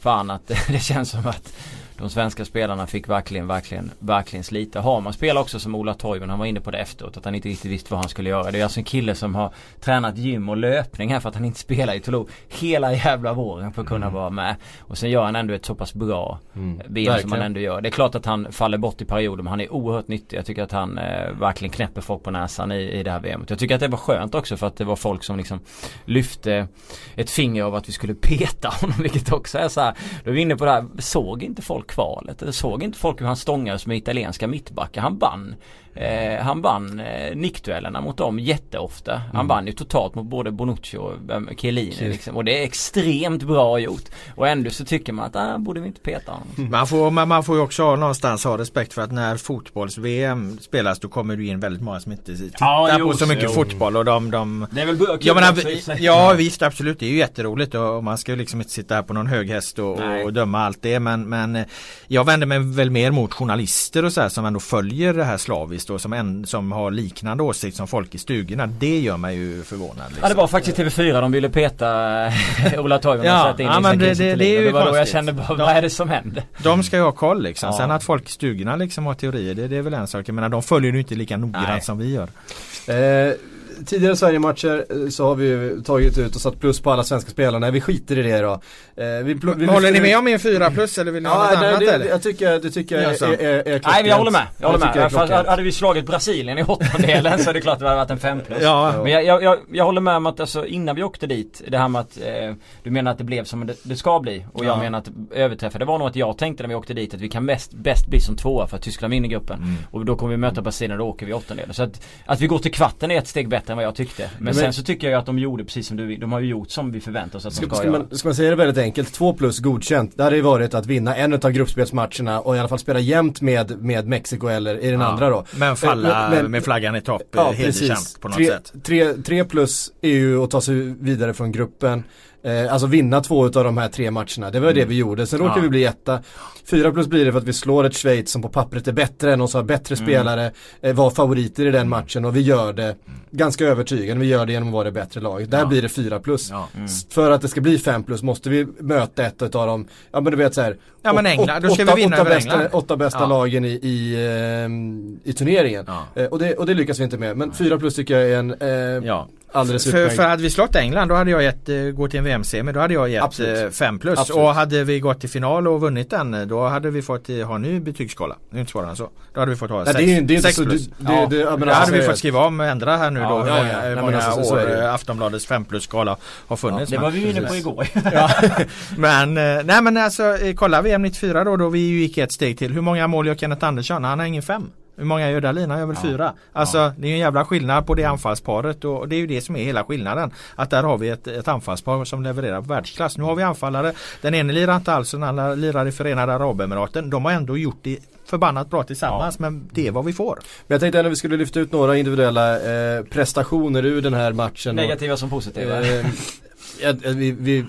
[SPEAKER 3] fan att det känns som att de svenska spelarna fick verkligen, verkligen, verkligen slita. Har spelar också som Ola Toivonen, han var inne på det efteråt, att han inte riktigt visste vad han skulle göra. Det är alltså en kille som har tränat gym och löpning här för att han inte spelar i Toulouse hela jävla våren för att kunna mm. vara med. Och sen gör han ändå ett så pass bra mm. VM som han ändå gör. Det är klart att han faller bort i perioder men han är oerhört nyttig. Jag tycker att han eh, verkligen knäpper folk på näsan i, i det här VMet. Jag tycker att det var skönt också för att det var folk som liksom lyfte ett finger av att vi skulle peta honom vilket också är så här. Då är vi inne på det här, såg inte folk kvalet. Det såg inte folk hur han stångades med italienska mittbackar. Han vann Eh, han vann eh, nickduellerna mot dem jätteofta. Han mm. vann ju totalt mot både Bonucci och um, Chiellini liksom. Och det är extremt bra gjort. Och ändå så tycker man att, ah, borde vi inte peta honom.
[SPEAKER 2] Mm. Man, får, man, man får ju också någonstans ha respekt för att när fotbolls-VM spelas då kommer du in väldigt många som inte tittar ja, på så mycket jo. fotboll och de, de
[SPEAKER 3] Det är väl kul
[SPEAKER 2] ja, menar, ja visst absolut det är ju jätteroligt och man ska ju liksom inte sitta här på någon hög häst och, och döma allt det men, men eh, jag vänder mig väl mer mot journalister och så här som ändå följer det här slaviskt då som, en, som har liknande åsikt som folk i stugorna. Det gör mig ju förvånad. Liksom.
[SPEAKER 3] Ja det var faktiskt TV4 de ville peta eh, Ola Toivonen
[SPEAKER 2] ja, ja men det, det, det, är ju
[SPEAKER 3] det var konstigt. jag kände bara, vad är det som händer?
[SPEAKER 2] De ska ju ha koll liksom. Ja. Sen att folk i stugorna liksom har teorier det, det är väl en sak. Jag menar de följer ju inte lika noggrant som vi gör.
[SPEAKER 1] Eh, tidigare Sverige-matcher eh, så har vi ju tagit ut och satt plus på alla svenska spelarna. Vi skiter i det då.
[SPEAKER 2] Eh, vi, vi, Håller ni med om min 4 plus eller vill ni ha något nej, annat
[SPEAKER 1] det,
[SPEAKER 2] eller?
[SPEAKER 1] Jag tycker, det tycker jag är, är, är
[SPEAKER 3] Nej jag håller med. Jag håller med. Fast, hade vi slagit Brasilien i åttondelen så är det klart att det hade varit en 5 plus. Ja. Men jag, jag, jag, jag, håller med om att alltså, innan vi åkte dit, det här med att eh, du menar att det blev som det, det ska bli. Och jag menar att överträffa. Det var nog att jag tänkte när vi åkte dit att vi kan bäst, bäst bli som tvåa för att Tyskland vinner gruppen. Mm. Och då kommer vi möta Brasilien och då åker vi åttondelen. Så att, att vi går till kvarten är ett steg bättre än vad jag tyckte. Men, men sen så tycker jag att de gjorde precis som du De har ju gjort som vi förväntar oss att ska, de ska, ska
[SPEAKER 1] göra. Man, ska man säga det väldigt enkelt, 2 plus godkänt. Det hade ju varit att vinna en av gruppspelsmatcherna och i alla fall spela jämnt med, med Mexiko eller i den ja, andra då.
[SPEAKER 2] Men falla men, med flaggan i topp, ja, hedersamt på något
[SPEAKER 1] tre,
[SPEAKER 2] sätt.
[SPEAKER 1] 3 plus är ju att ta sig vidare från gruppen. Eh, alltså vinna två av de här tre matcherna. Det var mm. det vi gjorde. Sen råkade ja. vi bli etta. Fyra plus blir det för att vi slår ett Schweiz som på pappret är bättre än oss, har bättre mm. spelare, eh, var favoriter i den mm. matchen och vi gör det ganska övertygande. Vi gör det genom att vara det bättre laget. Där ja. blir det fyra plus. Ja. Mm. För att det ska bli fem plus måste vi möta ett av dem, ja men du vet så här,
[SPEAKER 2] Ja men England, då ska åtta, vi vinna
[SPEAKER 1] åtta
[SPEAKER 2] bästa,
[SPEAKER 1] England. Åtta bästa lagen i, i, eh, i turneringen. Eh, och, det, och det lyckas vi inte med. Men fyra plus tycker jag är en, eh, Alldeles
[SPEAKER 2] för, för hade vi slått England då hade jag gett, uh, gå till en VM-semi, då hade jag gett 5 plus. Absolut. Och hade vi gått till final och vunnit den då hade vi fått ha ny betygsskala. Det är inte svårare än så. Då hade vi fått ha 6 plus. Det, det, det, ja. det hade vi fått skriva om och ändra här nu ja, då. Hur många, ja, många alltså, år Aftonbladets 5 plus skala har funnits.
[SPEAKER 3] det var vi inne på igår.
[SPEAKER 2] men nej men alltså kolla VM 94 då, då vi gick ett steg till. Hur många mål gör Kenneth Andersson? Han har ingen fem. Hur många gör Dahlin? Han gör väl ja. fyra. Alltså ja. det är en jävla skillnad på det anfallsparet och det är ju det som är hela skillnaden. Att där har vi ett, ett anfallspar som levererar på världsklass. Nu har vi anfallare. Den ene lirar inte alls den andra lirar i Förenade Arabemiraten. De har ändå gjort det förbannat bra tillsammans ja. men det är vad vi får.
[SPEAKER 1] Men jag tänkte ändå vi skulle lyfta ut några individuella eh, prestationer ur den här matchen.
[SPEAKER 3] Negativa och, som positiva.
[SPEAKER 1] Eh, vi, vi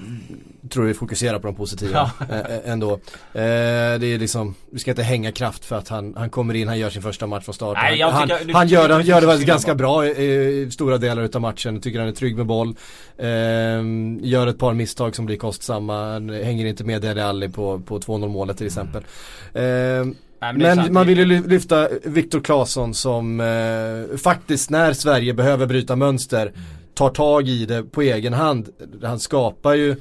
[SPEAKER 1] tror vi fokuserar på de positiva ja. ändå. Eh, det är liksom, vi ska inte hänga kraft för att han, han kommer in, han gör sin första match från start. Nej, han, tycker, han, gör, han gör det faktiskt ganska bra i, i, stora delar utav matchen. Tycker han är trygg med boll. Eh, gör ett par misstag som blir kostsamma. Han hänger inte med Dele Alli på, på 2-0 målet till exempel. Mm. Eh, Nej, men, men man vill ju lyfta Viktor Claesson som eh, faktiskt när Sverige behöver bryta mönster mm tar tag i det på egen hand. Han skapar ju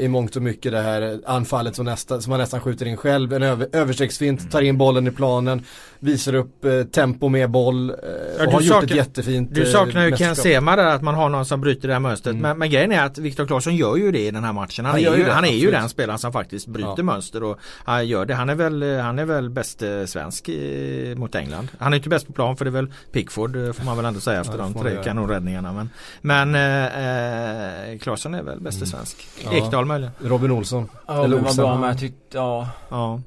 [SPEAKER 1] i mångt och mycket det här anfallet som, nästa, som man nästan skjuter in själv. En över, överstegsfint, tar in bollen i planen, visar upp eh, tempo med boll eh, ja, och har gjort ett jättefint
[SPEAKER 2] Du saknar ju Ken Sema där att man har någon som bryter det här mönstret. Mm. Men, men, grejen är att Viktor Claesson gör ju det i den här matchen. Han, han är, ju, det, han är ju den spelaren som faktiskt bryter ja. mönster och han gör det. Han är väl, han är väl bäst eh, svensk i, mot England. Han är inte bäst på plan för det är väl Pickford eh, får man väl ändå säga efter ja, de tre kanonräddningarna. Men, men eh, eh Claesson är väl bäste mm. svensk. Ja. Ekdal möjligen.
[SPEAKER 1] Robin Olsson.
[SPEAKER 3] Ja, Eller Olsson. Bra, men jag tyckte, ja.
[SPEAKER 1] ja.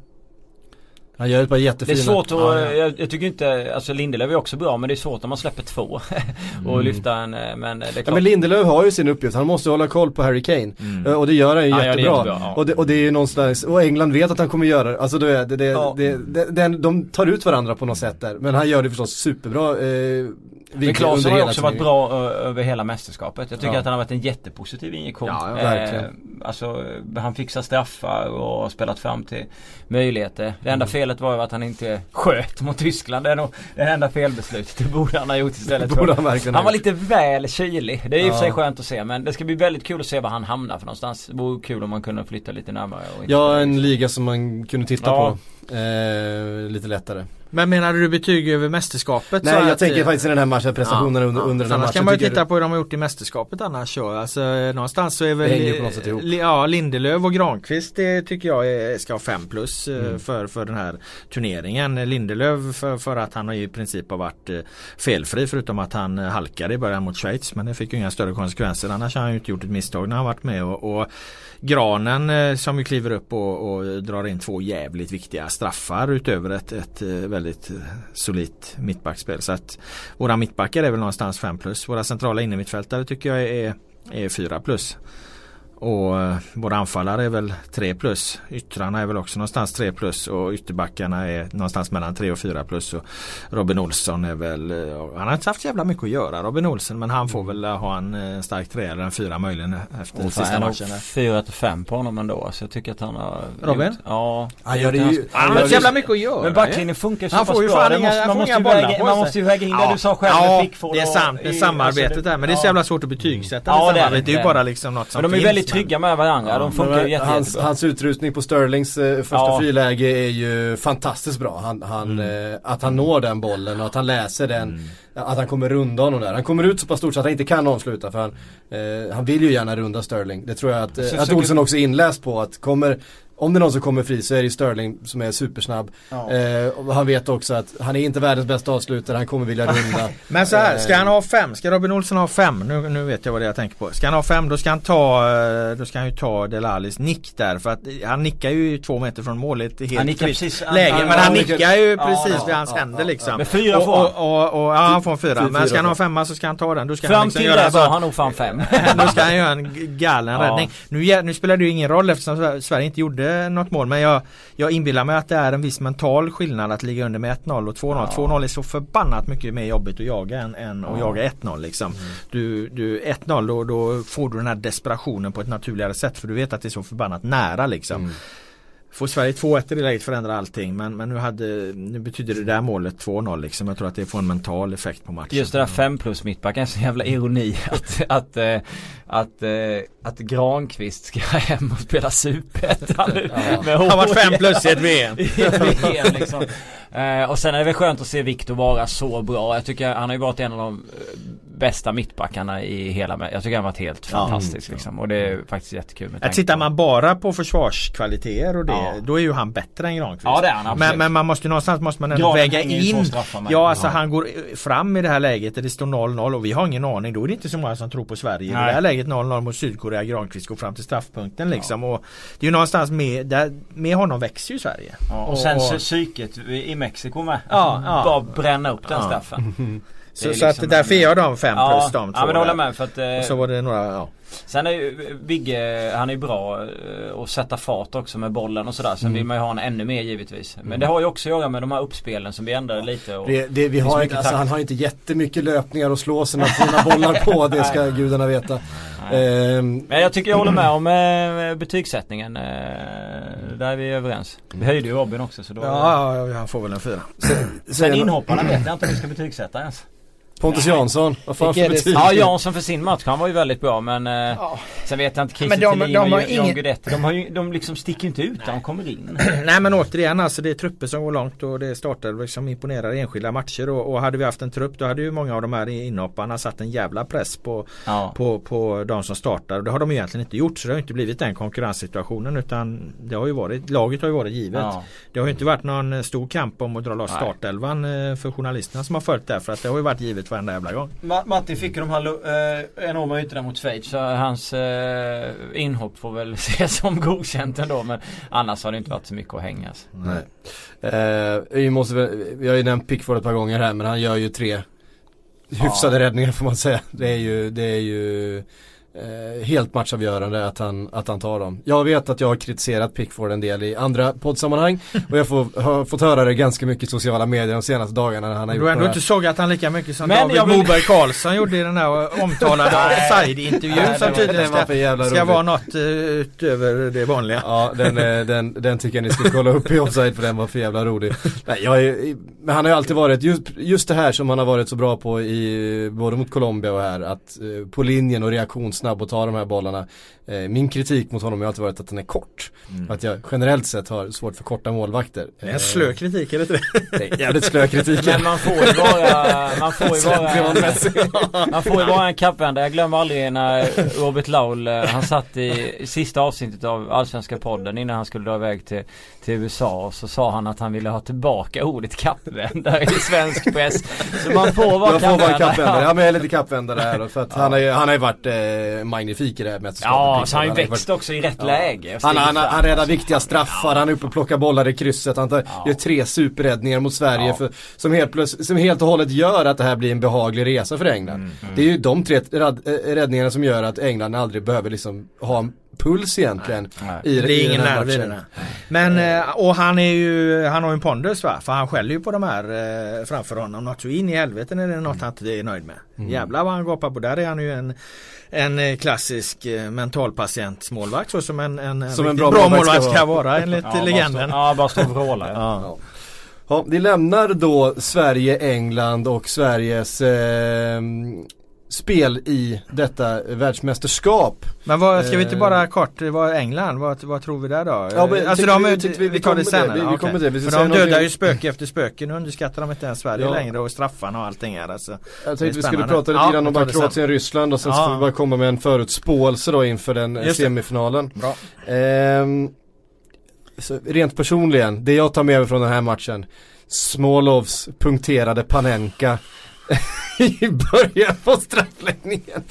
[SPEAKER 1] Han gör ett par jättefina.
[SPEAKER 3] Det är svårt att, ja, ja. Jag, jag, tycker inte, alltså Lindelöf är också bra men det är svårt när man släpper två. och mm. lyfta en, eh, men det är klart.
[SPEAKER 1] Ja, men Lindelöf har ju sin uppgift, han måste hålla koll på Harry Kane. Mm. Eh, och det gör han ju ja, jättebra. Det jättebra och, det, och det är ju någonstans, och England vet att han kommer göra det. Alltså det, det, det, de tar ut varandra på något sätt där. Men han gör det förstås superbra. Eh,
[SPEAKER 3] men Claesson har också varit bra över hela mästerskapet. Jag tycker att han har varit en jättepositiv injektion.
[SPEAKER 1] Ja, verkligen. Eh,
[SPEAKER 3] alltså han fixar straffar och har spelat fram till möjligheter. Det enda mm. felet var ju att han inte sköt mot Tyskland. Det är nog det enda felbeslutet. Det borde han ha gjort istället. Det borde han, verkligen han var lite väl kylig. Det är i och för sig skönt att se men det ska bli väldigt kul att se var han hamnar för någonstans. Det vore kul om man kunde flytta lite närmare.
[SPEAKER 1] ja, en liga som man kunde titta ja. på. Eh, lite lättare.
[SPEAKER 2] Men menar du betyg över mästerskapet?
[SPEAKER 1] Nej jag tänker faktiskt i den här matchen, prestationerna ja, under, under den här matchen.
[SPEAKER 2] kan man ju titta på hur de har gjort i mästerskapet annars så. Alltså, någonstans så är väl
[SPEAKER 1] det ihop.
[SPEAKER 2] Ja, Lindelöf och Granqvist det tycker jag är, ska ha 5 plus eh, mm. för, för den här turneringen. Lindelöf för, för att han har i princip har varit eh, felfri förutom att han halkade i början mot Schweiz. Men det fick ju inga större konsekvenser. Annars har han ju inte gjort ett misstag när han varit med och, och Granen eh, som ju kliver upp och, och, drar in två jävligt viktiga straffar utöver ett, ett eh, väldigt eh, solitt mittbackspel. Så att våra mittbackar är väl någonstans 5 plus. Våra centrala innermittfältare tycker jag är, är 4 plus. Och eh, våra anfallare är väl 3 plus. Yttrarna är väl också någonstans 3 plus och ytterbackarna är någonstans mellan 3 och 4 plus. Och Robin Olsson är väl, eh, han har inte haft jävla mycket att göra Robin Olsson men han får väl ha en eh, stark 3 eller en 4 möjligen efter och sista matchen.
[SPEAKER 3] 4 till 5 på honom ändå så jag tycker att han har
[SPEAKER 2] Robin?
[SPEAKER 3] Gjort, ja.
[SPEAKER 1] Han gör det ju.
[SPEAKER 2] Han har inte jävla mycket att göra.
[SPEAKER 3] Men backlinjen funkar så han pass bra. Inga, måste, man, måste väga, man måste ju väga in ja. det du sa själv
[SPEAKER 2] ja, det är sant. Det är samarbetet alltså, där men det är så jävla svårt att betygsätta. Ja, det, är, det är ju bara liksom något som
[SPEAKER 3] Men de är väldigt trygga med varandra. Ja, de funkar ju jätte,
[SPEAKER 1] hans, jättebra. hans utrustning på Sterlings eh, första ja. friläge är ju fantastiskt bra. Han, han, mm. eh, att han når den bollen och att han läser den. Mm. Att han kommer runda honom där. Han kommer ut så pass stort så att han inte kan avsluta för han, eh, han vill ju gärna runda Sterling. Det tror jag att, eh, att Olsen också är inläst på. Att kommer om det är någon som kommer fri så är det Sterling som är supersnabb. Ja. Eh, han vet också att han är inte världens bästa avslutare, han kommer vilja runda.
[SPEAKER 2] Men så här, ska han ha fem? Ska Robin Olsson ha fem? Nu, nu vet jag vad det är jag tänker på. Ska han ha fem då ska han ta eh, Då ska han ju ta Delalis nick där för att han nickar ju två meter från målet i helt han precis, läge. Men han, nickar ju precis ja, vid hans händer liksom.
[SPEAKER 3] Men fyra får
[SPEAKER 2] han. Och, och, och, ja han får en fyra. Men ska han ha femma så ska han ta den. Då ska
[SPEAKER 3] Fram
[SPEAKER 2] han
[SPEAKER 3] liksom till det så har han nog fan fem.
[SPEAKER 2] då ska han göra en galen räddning. Nu, nu spelar det ju ingen roll eftersom Sverige inte gjorde något mål men jag jag, inbillar mig att det är en viss mental skillnad att ligga under med 1-0 och 2-0. Ja. 2-0 är så förbannat mycket mer jobbigt att jaga än, än ja. att jaga 1-0 liksom. Mm. Du, du 1-0 då, då får du den här desperationen på ett naturligare sätt för du vet att det är så förbannat nära liksom. Mm. Får Sverige 2-1 i det läget förändrar allting men, men nu, hade, nu betyder det där målet 2-0 liksom. Jag tror att det får en mental effekt på matchen.
[SPEAKER 3] Just det där 5 plus mittbacken så jävla ironi att, att, eh, att, att, eh, att Granqvist ska hem och spela superettan nu.
[SPEAKER 2] Ja. Han har varit 5 plus i ett VM.
[SPEAKER 3] liksom. Eh, och sen är det väl skönt att se Viktor vara så bra. Jag tycker han har ju varit en av de bästa mittbackarna i hela Jag tycker han varit helt fantastisk mm. liksom. Och det är faktiskt jättekul med
[SPEAKER 2] Att Tittar man bara på försvarskvaliteter och det ja. Då är ju han bättre än Granqvist
[SPEAKER 3] Ja det är han absolut.
[SPEAKER 2] Men, men man måste någonstans måste man ändå väga in Ja alltså han går fram i det här läget där det står 0-0 och vi har ingen aning Då är det inte så många som tror på Sverige Nej. I det här läget 0-0 mot Sydkorea Granqvist går fram till straffpunkten liksom ja. och Det är ju någonstans med, där, med honom växer ju Sverige
[SPEAKER 3] ja, och, och sen och, psyket i Mexiko med ja, ja. Bara bränna upp den straffen
[SPEAKER 2] Så, liksom så att därför är jag dem fem ja, plus de
[SPEAKER 3] två. Ja men håller med för att
[SPEAKER 2] eh, Och så var det några, ja.
[SPEAKER 3] Sen är ju Vigge, han är ju bra eh, att sätta fart också med bollen och sådär. Sen mm. vill man ju ha honom ännu mer givetvis. Men mm. det har ju också att göra med de här uppspelen som vi ändrade lite. Och
[SPEAKER 1] det, det, vi har inte, alltså, han har inte jättemycket löpningar att slå sina fina bollar på. Det ska gudarna veta.
[SPEAKER 3] Ehm. Men jag tycker jag håller med om eh, betygssättningen. Eh, där är vi överens. Vi höjde ju Robin också så då...
[SPEAKER 2] Ja, ja, han får väl en fyra.
[SPEAKER 3] Sen, sen inhopparna vet jag inte om vi ska betygsätta ens.
[SPEAKER 1] Pontus Jansson, vad fan för betyg?
[SPEAKER 3] Ja Jansson för sin match, han var ju väldigt bra men eh, ja. Sen vet jag inte Christer Thelin och John ingen... Guidetti, de, har ju, de liksom sticker inte ut när de kommer in.
[SPEAKER 2] Nej men återigen alltså det är trupper som går långt och det startar som imponerar enskilda matcher och, och hade vi haft en trupp då hade ju många av de här inhopparna satt en jävla press på, ja. på, på de som startar och det har de egentligen inte gjort så det har inte blivit den konkurrenssituationen utan det har ju varit, laget har ju varit givet. Ja. Det har ju inte varit någon stor kamp om att dra loss startelvan eh, för journalisterna som har följt det för att det har ju varit givet varenda jävla gång.
[SPEAKER 3] Matti fick ju de här eh, enorma ytorna mot Schweiz så hans eh, inhopp får väl ses som godkänt ändå men annars har det inte varit så mycket att hängas.
[SPEAKER 1] Nej. Eh, vi, måste väl, vi har ju nämnt Pickford ett par gånger här men han gör ju tre hyfsade ja. räddningar får man säga. Det är ju, det är ju Eh, helt matchavgörande att han, att han tar dem. Jag vet att jag har kritiserat Pickford en del i andra poddsammanhang och jag får, har fått höra det ganska mycket i sociala medier de senaste dagarna när han har
[SPEAKER 2] gjort Du har ändå inte sågat han lika mycket som Men David vill... Moberg Karlsson gjorde i den här omtalade offside-intervjun som tydligen ska, ska vara något uh, utöver det vanliga.
[SPEAKER 1] Ja, den, den, den tycker jag ni ska kolla upp i offside för den var för jävla rolig. Nej, jag är, men han har ju alltid varit, just, just det här som han har varit så bra på i, både mot Colombia och här, att uh, på linjen och reaktions snabb att ta de här bollarna. Eh, min kritik mot honom har alltid varit att den är kort. Mm. Att jag generellt sett har svårt för korta målvakter.
[SPEAKER 2] Det är en slö kritik, det inte
[SPEAKER 1] det? är jävligt slö kritik.
[SPEAKER 3] Men man får ju vara, man får ju vara, man får ju vara en kappvändare. Jag glömmer aldrig när Robert Laul, eh, han satt i sista avsnittet av Allsvenska podden innan han skulle dra iväg till, till USA och så sa han att han ville ha tillbaka ordet kappvändare i svensk press. Så man får vara kappvändare.
[SPEAKER 1] Ja men jag är lite kappvändare här för att ja. han har ju, han har ju varit eh, magnifik i det här mästerskapet.
[SPEAKER 3] Ja, så han har ju växt också i rätt ja. läge.
[SPEAKER 1] Han, han, han, han räddar viktiga straffar, han är uppe och plockar bollar i krysset. Han tar, gör tre superräddningar mot Sverige för, som, helt som helt och hållet gör att det här blir en behaglig resa för England. Mm. Mm. Det är ju de tre räddningarna som gör att England aldrig behöver liksom ha puls egentligen.
[SPEAKER 2] Nej, nej. I, det är ingen nerv i det. Men, eh, och han är ju, han har ju en pondus va? För han skäller ju på de här eh, framför honom. Något så in i helvete när det är något han inte är nöjd med. Mm. Jävlar vad han gapar på. Där är han ju en, en eh, klassisk eh, mentalpatientsmålvakt. Så som en, en, som en bra, bra målvakt ska vara enligt ja, legenden.
[SPEAKER 3] Stå, ja, bara stå och vråla. Ja.
[SPEAKER 1] ja. Ja, vi lämnar då Sverige, England och Sveriges eh, spel i detta världsmästerskap.
[SPEAKER 2] Men vad, ska vi inte bara eh, kort, vad England, vad, vad tror vi där då? Ja, men, alltså de, vi, vi, vi, tar det senare. Vi, vi okay. det. Vi För de dödar ju spöke efter spöke, nu underskattar de inte ens Sverige ja. längre och straffarna och allting här alltså.
[SPEAKER 1] Jag tänkte vi skulle prata lite grann om Kroatien, Ryssland och sen ja. så får vi bara komma med en förutspåelse då inför den Just semifinalen.
[SPEAKER 2] Bra.
[SPEAKER 1] Ehm, rent personligen, det jag tar med mig från den här matchen Smolovs punkterade Panenka i början på straffläggningen.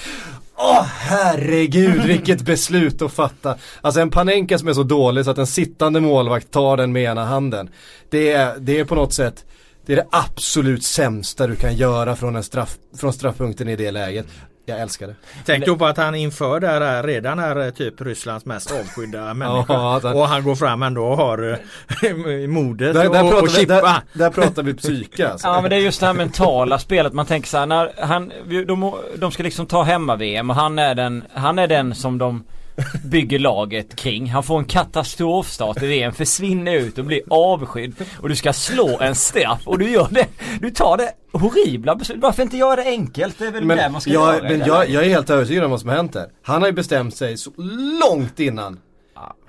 [SPEAKER 1] Åh oh, herregud vilket beslut att fatta. Alltså en Panenka som är så dålig så att en sittande målvakt tar den med ena handen. Det är, det är på något sätt det är det absolut sämsta du kan göra från, en straff, från straffpunkten i det läget. Jag älskar det.
[SPEAKER 2] Tänk då på att han inför det här redan är eh, typ Rysslands mest avskydda människa. Ja, och han går fram ändå och har eh, modet där, där och, och chippa.
[SPEAKER 1] Där, där, pratar vi psyke alltså.
[SPEAKER 3] Ja men det är just det här mentala spelet. Man tänker så här, när han, de, de ska liksom ta hemma-VM och han är den, han är den som de bygger laget kring. Han får en katastrofstart i VM, försvinner ut och blir avskydd. Och du ska slå en straff och du gör det. Du tar det horribla beslut. Varför inte göra det enkelt? Det är väl
[SPEAKER 1] men
[SPEAKER 3] det man ska
[SPEAKER 1] jag,
[SPEAKER 3] göra.
[SPEAKER 1] Men jag, jag är helt övertygad om vad som har hänt här. Han har ju bestämt sig så långt innan.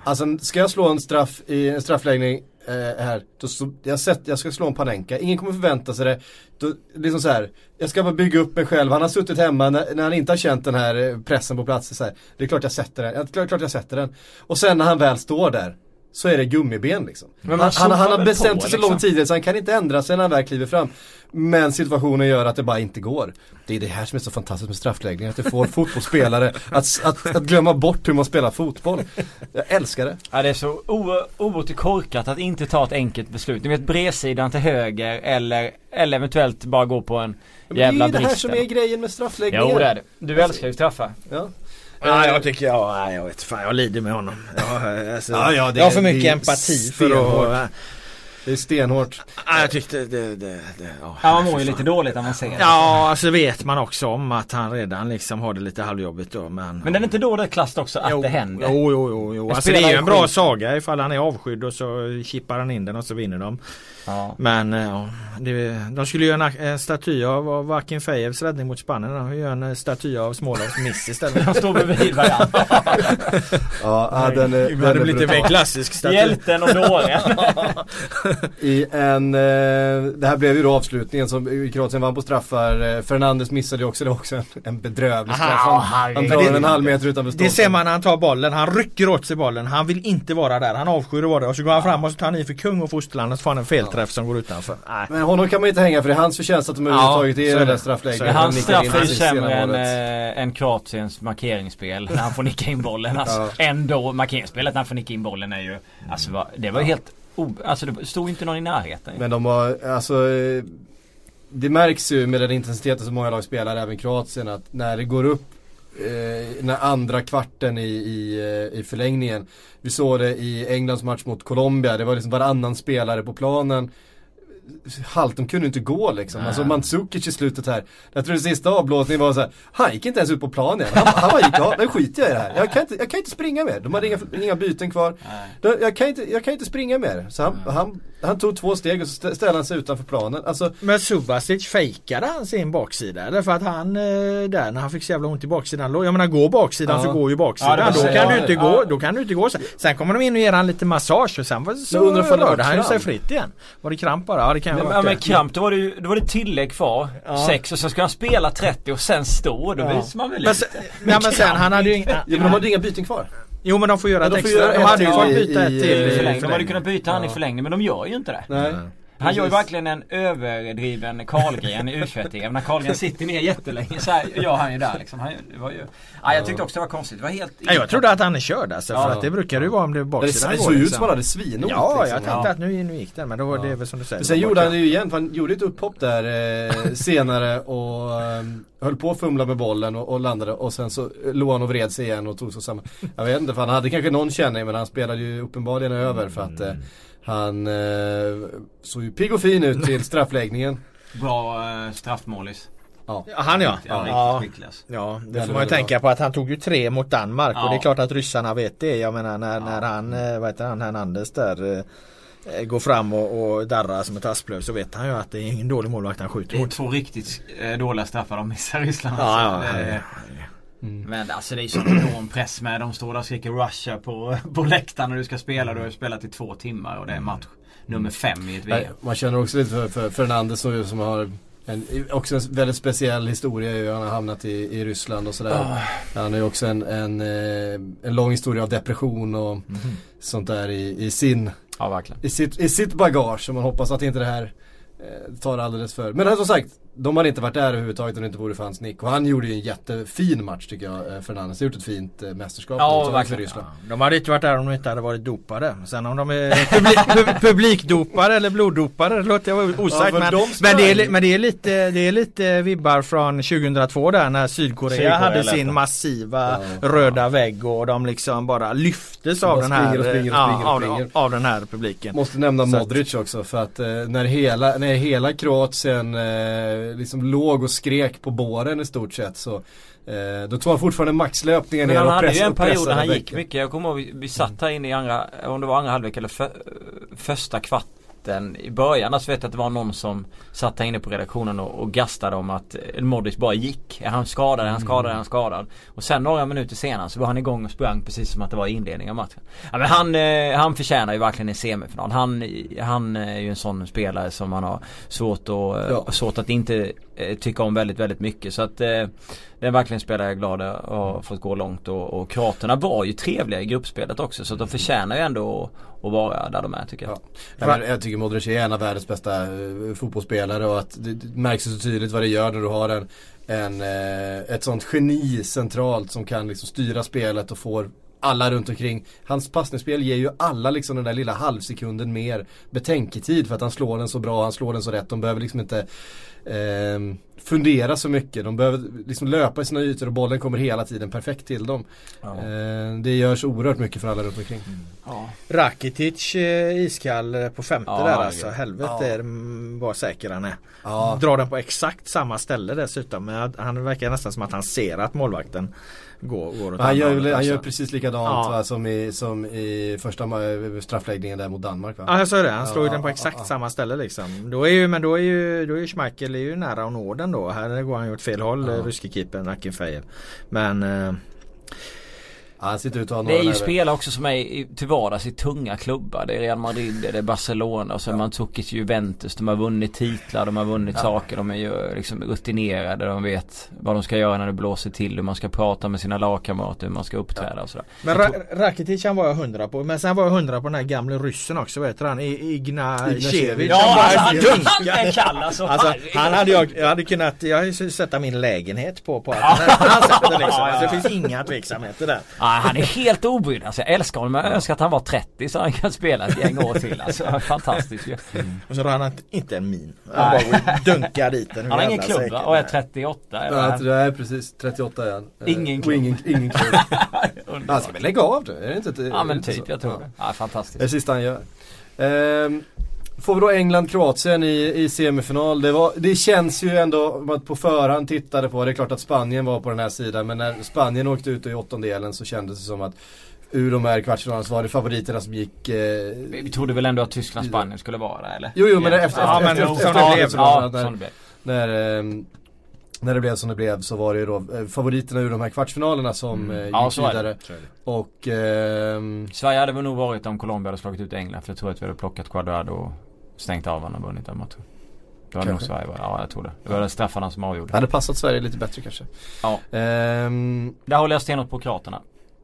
[SPEAKER 1] Alltså ska jag slå en straff i en straffläggning eh, här. Då, så, jag, sett, jag ska slå en Panenka, ingen kommer förvänta sig det. Då, liksom så här, jag ska bara bygga upp mig själv. Han har suttit hemma när, när han inte har känt den här eh, pressen på plats. Så här, det är klart jag sätter den, det är klart jag sätter den. Och sen när han väl står där så är det gummiben liksom. Han, han, han, har bestämt sig så liksom. långt tidigare så han kan inte ändra sig när han väl kliver fram. Men situationen gör att det bara inte går. Det är det här som är så fantastiskt med straffläggning. Att det får fotbollsspelare att, att, att, glömma bort hur man spelar fotboll. Jag älskar det.
[SPEAKER 3] Ja det är så oerhört korkat att inte ta ett enkelt beslut. Ni vet bredsidan till höger eller, eller eventuellt bara gå på en jävla brist.
[SPEAKER 1] Det är det här som är grejen med straffläggningen.
[SPEAKER 3] Jo det är det. Du älskar ju straffar.
[SPEAKER 2] Ja. Ja, jag tycker jag, nej, jag vet fan, jag lider med honom. Jag, alltså, ja, ja, det, jag har för mycket empati för att
[SPEAKER 1] det är stenhårt.
[SPEAKER 2] Ja, jag tyckte det, det, det
[SPEAKER 3] ja, Han mår ju lite dåligt när man ser det.
[SPEAKER 2] Ja, alltså vet man också om att han redan liksom har det lite halvjobbigt då. Men,
[SPEAKER 3] men den är inte dåligt klass också att
[SPEAKER 2] jo,
[SPEAKER 3] det händer?
[SPEAKER 2] Jo, jo, jo. jo. Alltså, det är ju en bra saga ifall han är avskydd och så chippar han in den och så vinner de. Ja. Men eh, ja, det, de skulle göra en, en staty av, av Fejevs räddning mot Spanien. De gör en staty av Smålands miss istället.
[SPEAKER 3] de står bredvid varandra.
[SPEAKER 1] ja, den är,
[SPEAKER 2] det hade blivit en mer klassisk staty.
[SPEAKER 3] Hjälten och dåren.
[SPEAKER 1] I en, eh, det här blev ju då avslutningen som Kroatien vann på straffar. Eh, Fernandes missade ju också, det också en, en bedrövlig straff. Han, han drar en halv meter utanför
[SPEAKER 2] stolpen. Det ser man när han tar bollen. Han rycker åt sig bollen. Han vill inte vara där. Han avskyr att vara där. Och så går han fram och så tar han i för kung och fosterland och så får han en felträff som går utanför.
[SPEAKER 1] Nej. Men honom kan man inte hänga för det är hans förtjänst att de överhuvudtaget ja, är den där straffläggningen.
[SPEAKER 3] Hans straff är sämre än, äh, än Kroatiens markeringsspel när han får nicka in bollen. Alltså, ja. Ändå markeringsspelet när han får nicka in bollen är ju Alltså det var helt Oh, alltså det stod inte någon i närheten.
[SPEAKER 1] Men de har, alltså Det märks ju med den intensiteten som många lag spelar, även Kroatien, att när det går upp Eh, Den här andra kvarten i, i, eh, i förlängningen. Vi såg det i Englands match mot Colombia, det var liksom varannan spelare på planen halt, de kunde inte gå liksom. Nej. Alltså Mandzukic i slutet här. Jag tror det sista avblåsningen var så här, han gick inte ens ut på planen. Han, han bara gick av, nu skiter jag i det här. Jag kan inte, jag kan inte springa mer. De hade inga, inga byten kvar. De, jag, kan inte, jag kan inte springa mer. Så han, han, han, tog två steg och så ställde han sig utanför planen. Alltså,
[SPEAKER 2] Men Subasic fejkade han sin baksida? Därför att han eh, där när han fick så jävla ont i baksidan. Jag menar går baksidan ja. så går ju baksidan. Ja, då, kan du inte gå, då kan du inte gå. Sen kommer de in och ger han lite massage och sen så, rörde han sig fritt igen. Var det kramp bara? Ja det kan
[SPEAKER 3] men, ja, men kramp, då var det ju då var det tillägg kvar. Ja. Sex och sen ska han spela 30 och sen stå. Då ja. visar man väl
[SPEAKER 2] men, lite. Men, men sen han hade ju inga...
[SPEAKER 1] Ja, men de hade inga byten kvar.
[SPEAKER 2] Jo men de får göra ett extra. De hade ju fått byta ett till
[SPEAKER 3] i förlängning. De hade kunnat byta han i förlängning men de gör ju inte det. Nej. Han gör ju verkligen en överdriven Karlgren i U21-EM. När Karlgren sitter ner jättelänge så här gör han ju där liksom. Han, det var ju, ja, jag tyckte också det var konstigt. Det var helt...
[SPEAKER 2] Ja, jag trodde att han är körd alltså. För att det brukar ju vara om det är baksidan
[SPEAKER 1] Det såg ut som han hade svinont.
[SPEAKER 2] Ja, liksom. jag tänkte att nu, nu gick den. Men då var det väl som du säger.
[SPEAKER 1] Sen gjorde han det ju igen. För han gjorde ett upphopp där eh, senare och eh, höll på att fumla med bollen och, och, landade. Och sen så låg han och vred sig igen och tog så samma. Jag vet inte, för han hade kanske någon känning men han spelade ju uppenbarligen över för att eh, han eh, såg ju pigg och fin ut till straffläggningen.
[SPEAKER 3] Bra eh, straffmålis.
[SPEAKER 2] Ja. Han ja. Ja, ja. ja det får man ju tänka på att han tog ju tre mot Danmark ja. och det är klart att ryssarna vet det. Jag menar när, ja. när han, eh, vad heter han, Hernandez där eh, går fram och, och darrar som ett asplöv så vet han ju att det är ingen dålig målvakt han skjuter
[SPEAKER 3] mot. Det är två riktigt eh, dåliga straffar de missar Ryssland.
[SPEAKER 2] Ja, alltså. ja,
[SPEAKER 3] Mm. Men alltså det är ju sån enorm press med. De står där och skriker Russia på, på läktaren när du ska spela. Du har ju spelat i två timmar och det är match nummer fem i ett VM.
[SPEAKER 1] Man känner också lite för, för Fernandes som har en, också en väldigt speciell historia. Han har hamnat i, i Ryssland och sådär. Oh. Han har ju också en, en, eh, en lång historia av depression och mm. sånt där i, i sin
[SPEAKER 3] ja,
[SPEAKER 1] i, sitt, i sitt bagage. Och man hoppas att inte det här eh, tar alldeles för. Men som sagt, de hade inte varit där överhuvudtaget om det inte vore för hans nick. Och han gjorde ju en jättefin match tycker jag, eh, Fernandes. har gjort ett fint eh, mästerskap
[SPEAKER 3] ja, verkligen. för Ryssland.
[SPEAKER 2] Ja. De hade inte varit där om de inte hade varit dopade. Sen om de är publik, publikdopade eller bloddopade, det låter jag osagt. Ja, men, de men, det är, men det, är lite, det är lite vibbar från 2002 där när Sydkorea, Sydkorea hade sin massiva ja, röda vägg och de liksom bara lyftes av den, här, och springer och springer och springer. Av, av, den här publiken.
[SPEAKER 1] Måste nämna Så Modric också för att eh, när hela, när hela Kroatien eh, liksom låg och skrek på båren i stort sett så eh, Då tog han fortfarande maxlöpningen
[SPEAKER 3] ner och pressade Han hade ju en period där han gick mycket. Jag kommer ihåg vi, vi satt här inne i andra, om det var andra halvlek eller för, första kvart mitten i början. Alltså vet jag att det var någon som satt här inne på redaktionen och, och gastade om att Modric bara gick. Är han skadad? Är han skadad? Är han skadad? Och sen några minuter senare så var han igång och sprang precis som att det var inledning av matchen. Ja, men han, eh, han förtjänar ju verkligen en semifinal. Han, han är ju en sån spelare som man har svårt att, ja. svårt att inte eh, Eh, tycka om väldigt, väldigt mycket. Så att eh, det är verkligen en spelare jag är glad att ha fått gå långt och, och kroaterna var ju trevliga i gruppspelet också så att de förtjänar ju ändå att, att vara där de är tycker jag.
[SPEAKER 1] Ja. Men jag tycker Modric är en av världens bästa eh, fotbollsspelare och att det märks så tydligt vad det gör när du har en, en eh, ett sånt geni centralt som kan liksom styra spelet och får alla runt omkring. Hans passningsspel ger ju alla liksom den där lilla halvsekunden mer betänketid för att han slår den så bra, han slår den så rätt. De behöver liksom inte eh, fundera så mycket. De behöver liksom löpa i sina ytor och bollen kommer hela tiden perfekt till dem. Ja. Eh, det görs oerhört mycket för alla runt omkring. Mm.
[SPEAKER 2] Ja. Rakitic eh, iskall eh, på femte ja, där alltså. Helvete ja. vad säker han är. Ja. Drar den på exakt samma ställe dessutom. Men han verkar nästan som att han ser att målvakten går, går
[SPEAKER 1] han, gör, han alltså. gör precis likadant ja. va, som, i, som i första straffläggningen där mot Danmark va?
[SPEAKER 2] Ja jag sa det, han slår ju den på exakt samma ställe liksom. Då är ju, men då är ju, då är ju Schmeichel är ju nära att nå den då. Här går han ju åt fel håll, ja. ryske keepern Akinfejev. Men eh,
[SPEAKER 1] han sitter ut och
[SPEAKER 3] Det är ju spelare också som är till vardags i tunga klubbar. Det är Real Madrid, det är Barcelona och så är ja. Mandzukic Juventus. De har vunnit titlar, de har vunnit ja. saker. De är ju liksom rutinerade. De vet vad de ska göra när det blåser till. Hur man ska prata med sina lagkamrater, hur man ska uppträda ja. och sådär.
[SPEAKER 2] Men Ra Rakitic han var jag hundra på. Men sen var jag hundra på den här gamle ryssen också. Vad heter han? Ignacevic.
[SPEAKER 3] Ja, alltså, han, han är kall alltså.
[SPEAKER 2] alltså han hade jag, jag hade kunnat, jag hade sätta min lägenhet på, på att han, han sätter det liksom. Alltså, det finns inga tveksamheter där
[SPEAKER 3] han är helt obrydd. Alltså, jag älskar honom. Jag önskar att han var 30 så han kan spela ett gäng år till. Alltså, fantastiskt ju.
[SPEAKER 2] Mm. Och så har han inte en min. Han bara dunkar dit den.
[SPEAKER 3] Han har ingen klubb och är 38
[SPEAKER 1] eller? Nej precis, 38 är han.
[SPEAKER 3] Ingen klubb.
[SPEAKER 1] Ingen, ingen klubb. han ska väl lägga av det? Är det inte?
[SPEAKER 3] Ja men typ, jag tror det. Ja, fantastiskt.
[SPEAKER 1] Det är det sista han gör. Um, Får vi då England-Kroatien i, i semifinal. Det, var, det känns ju ändå, om man på förhand tittade på, det är klart att Spanien var på den här sidan. Men när Spanien åkte ut i åttondelen så kändes det som att ur de här kvartsfinalerna så var det favoriterna som gick eh...
[SPEAKER 3] Vi trodde väl ändå att Tyskland-Spanien skulle vara eller?
[SPEAKER 1] Jo, jo men efter, efter, ja, men, efter, efter, efter, ja, när, eh, när det blev som det blev så var det ju då eh, favoriterna ur de här kvartsfinalerna som mm. eh, gick ja, vidare. Och eh,
[SPEAKER 3] Sverige hade väl nog varit om Colombia hade slagit ut England. För jag tror att vi hade plockat Quadrado och stängt av honom och vunnit den matchen. Det var nog Sverige Ja jag tror det. Det var straffarna som avgjorde. Det
[SPEAKER 1] hade passat Sverige lite bättre kanske.
[SPEAKER 3] Ja. Ehm, Där håller jag stenhårt på kroaterna.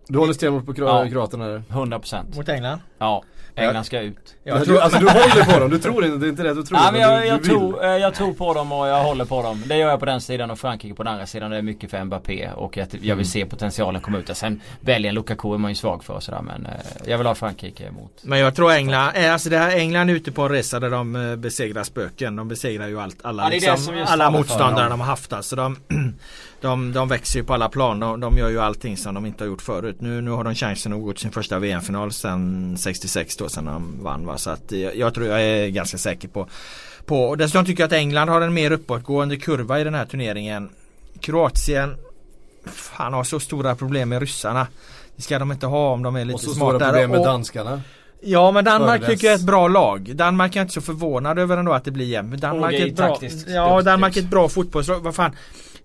[SPEAKER 1] Du håller stenhårt på kroaterna? Ja,
[SPEAKER 3] 100%
[SPEAKER 2] Mot England?
[SPEAKER 3] Ja. England ska ut.
[SPEAKER 1] Jag tror, alltså du håller på dem, du tror inte, det är inte det du tror?
[SPEAKER 3] Ja, men jag, du, jag, du tror, eh, jag tror på dem och jag håller på dem. Det gör jag på den sidan och Frankrike på den andra sidan. Det är mycket för Mbappé och jag, jag vill mm. se potentialen komma ut. Sen välja Lukaku är man ju svag för och sådär men eh, jag vill ha Frankrike emot.
[SPEAKER 2] Men jag tror England, eh, alltså det här England ute på en resa där de besegrar spöken. De besegrar ju allt, alla, ja, liksom, alla motståndare de har haft alltså. De, de, de växer ju på alla plan. De, de, gör ju allting som de inte har gjort förut. Nu, nu har de chansen att gå till sin första VM-final sen 66 då, sen de vann. Va? Så att jag, jag tror jag är ganska säker på. på och dessutom tycker jag att England har en mer uppåtgående kurva i den här turneringen. Kroatien Fan har så stora problem med ryssarna. Det ska de inte ha om de är lite smartare. Och så smartare. stora
[SPEAKER 1] problem med danskarna.
[SPEAKER 2] Ja men Danmark tycker jag är ett bra lag. Danmark är inte så förvånad över ändå att det blir jämnt. Danmark är ett bra, ja, Danmark är ett bra fotbollslag. Vad fan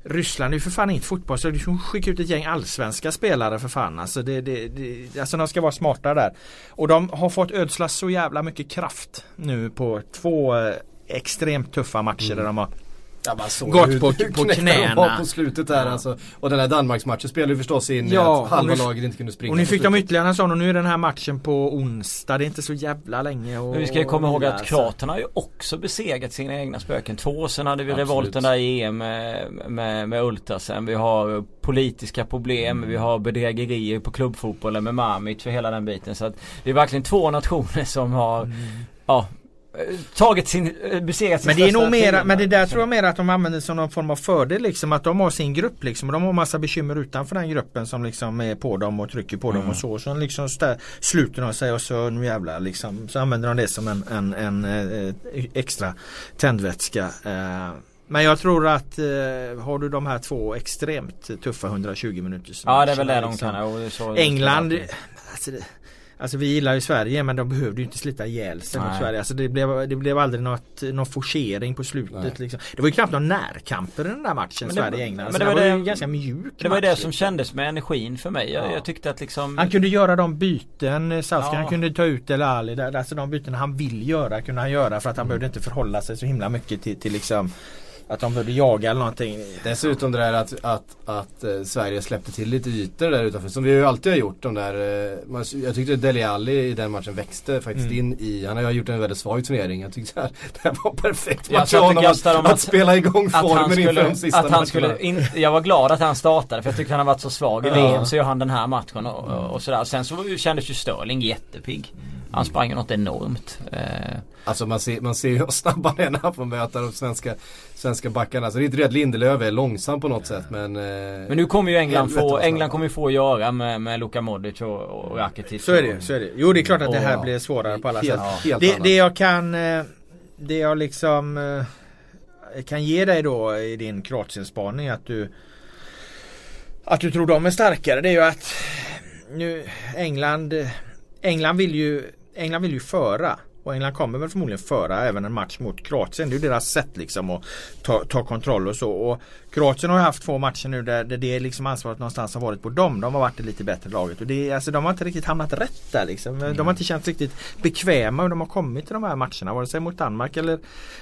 [SPEAKER 2] Ryssland är ju för fan inte fotboll så du skicka ut ett gäng allsvenska spelare för fan. Alltså, det, det, det, alltså de ska vara smarta där. Och de har fått ödsla så jävla mycket kraft nu på två eh, extremt tuffa matcher mm. där de har Ja, man såg gått hur, på, hur på knäna.
[SPEAKER 1] Var på slutet där ja. alltså. Och den här Danmarksmatchen spelade ju förstås in ja, att halva laget inte kunde springa.
[SPEAKER 2] Och nu fick de ytterligare en sån och nu är den här matchen på onsdag. Det är inte så jävla länge. Och,
[SPEAKER 3] Men vi ska ju komma ihåg att kroaterna har ju också besegrat sina egna spöken. Två år sedan hade vi Absolut. revolten där i EM med, med, med Ultrasen. Vi har politiska problem. Mm. Vi har bedrägerier på klubbfotbollen med Mamic och hela den biten. Så att det är verkligen två nationer som har mm. Ja, tagit sin, eh, besegrat sin
[SPEAKER 2] Men det är nog mera, men det där tror jag mer att de använder som någon form av fördel liksom att de har sin grupp liksom och de har massa bekymmer utanför den gruppen som liksom är på dem och trycker på mm. dem och så. Så liksom sluter de sig och så nu jävlar liksom så använder de det som en, en, en, en eh, extra tändvätska. Eh, Men jag tror att eh, har du de här två extremt tuffa 120 minuters
[SPEAKER 3] Ja det är väl det liksom. de kan.
[SPEAKER 2] England alltså det, Alltså vi gillar ju Sverige men de behövde ju inte slita ihjäl sig mot Sverige. Alltså det blev, det blev aldrig något, någon forcering på slutet. Liksom. Det var ju knappt någon närkamper i den där matchen Sverige-England. Men det, var, det var ju ganska mjuk
[SPEAKER 3] Det var match, det som liksom. kändes med energin för mig. Jag, ja. jag, tyckte att liksom
[SPEAKER 2] Han kunde göra de byten Southgate, ja. han kunde ta ut El Ali. Alltså de byten han vill göra kunde han göra för att han mm. behövde inte förhålla sig så himla mycket till, till liksom att de behövde jaga eller någonting.
[SPEAKER 1] Dessutom det där att, att, att eh, Sverige släppte till lite ytor där utanför. Som vi ju alltid har gjort. De där, eh, jag tyckte Deli Alli i den matchen växte faktiskt mm. in i, han har gjort en väldigt svag turnering. Jag tyckte att det här var perfekt match för honom att, att, att, spela igång formen inför de sista
[SPEAKER 3] att han skulle in, Jag var glad att han startade för jag tyckte han har varit så svag i. VM så gör han den här matchen och, och, och sådär. Sen så kändes ju Sterling jättepigg. Han sprang ju något enormt. Eh.
[SPEAKER 1] Alltså man ser, man ser ju hur snabb han är när han får möta de svenska, svenska backarna. Så det är inte det att Lindelöf är långsam på något sätt men eh,
[SPEAKER 3] Men nu kommer ju England få, England kommer ju få att göra med, med Luka Modric och, och Rakitic.
[SPEAKER 2] Så är det, så är det. Jo det är klart att det här blir svårare på alla helt, sätt. Helt det, det jag kan eh, Det jag liksom eh, kan ge dig då i din Kroatien-spaning att du Att du tror de är starkare det är ju att Nu England England vill ju England vill ju föra. Och England kommer väl förmodligen föra även en match mot Kroatien. Det är ju deras sätt liksom att ta, ta kontroll och så. Och Kroatien har ju haft två matcher nu där, där det liksom ansvaret någonstans har varit på dem. De har varit det lite bättre laget. Och det, alltså, de har inte riktigt hamnat rätt där liksom. Mm. De har inte känts riktigt bekväma hur de har kommit till de här matcherna. Vare sig mot Danmark eller,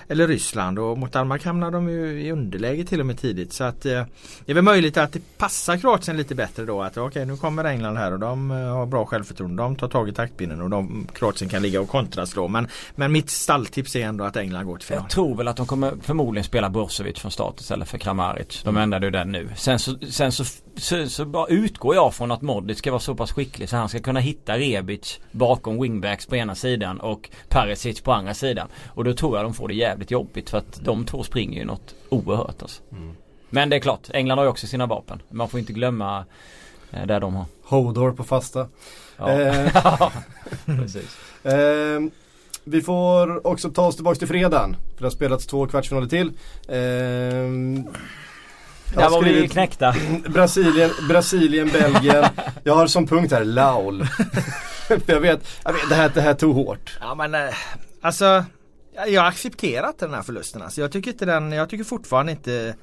[SPEAKER 2] eller Ryssland. Och mot Danmark hamnar de ju i underläge till och med tidigt. Så att eh, det är väl möjligt att det passar Kroatien lite bättre då. Att okej okay, nu kommer England här och de eh, har bra självförtroende. De tar tag i taktpinnen och de, Kroatien kan ligga och kontraslå. Men, men mitt stalltips är ändå att England går till final.
[SPEAKER 3] Jag tror väl att de kommer förmodligen spela Brozovic från start istället för Kramaric. Kramaric. De ändrade ju den nu. Sen så, sen så, så, så bara utgår jag från att Modric ska vara så pass skicklig så han ska kunna hitta Rebic bakom wingbacks på ena sidan och Perisic på andra sidan. Och då tror jag de får det jävligt jobbigt för att de två springer ju något oerhört alltså. Mm. Men det är klart, England har ju också sina vapen. Man får inte glömma eh, där de har.
[SPEAKER 1] Hodor på fasta. Ja. Eh. Precis. Eh, vi får också ta oss tillbaka till fredagen. För det har spelats två kvartsfinaler till. Eh,
[SPEAKER 3] där var vi knäckta.
[SPEAKER 1] Brasilien, Brasilien, Belgien. Jag har som punkt här Laul. jag, vet, jag vet, det här, det här tog hårt.
[SPEAKER 2] Ja men eh, alltså Jag har accepterat den här förlusten. Alltså, jag, tycker inte den, jag tycker fortfarande inte,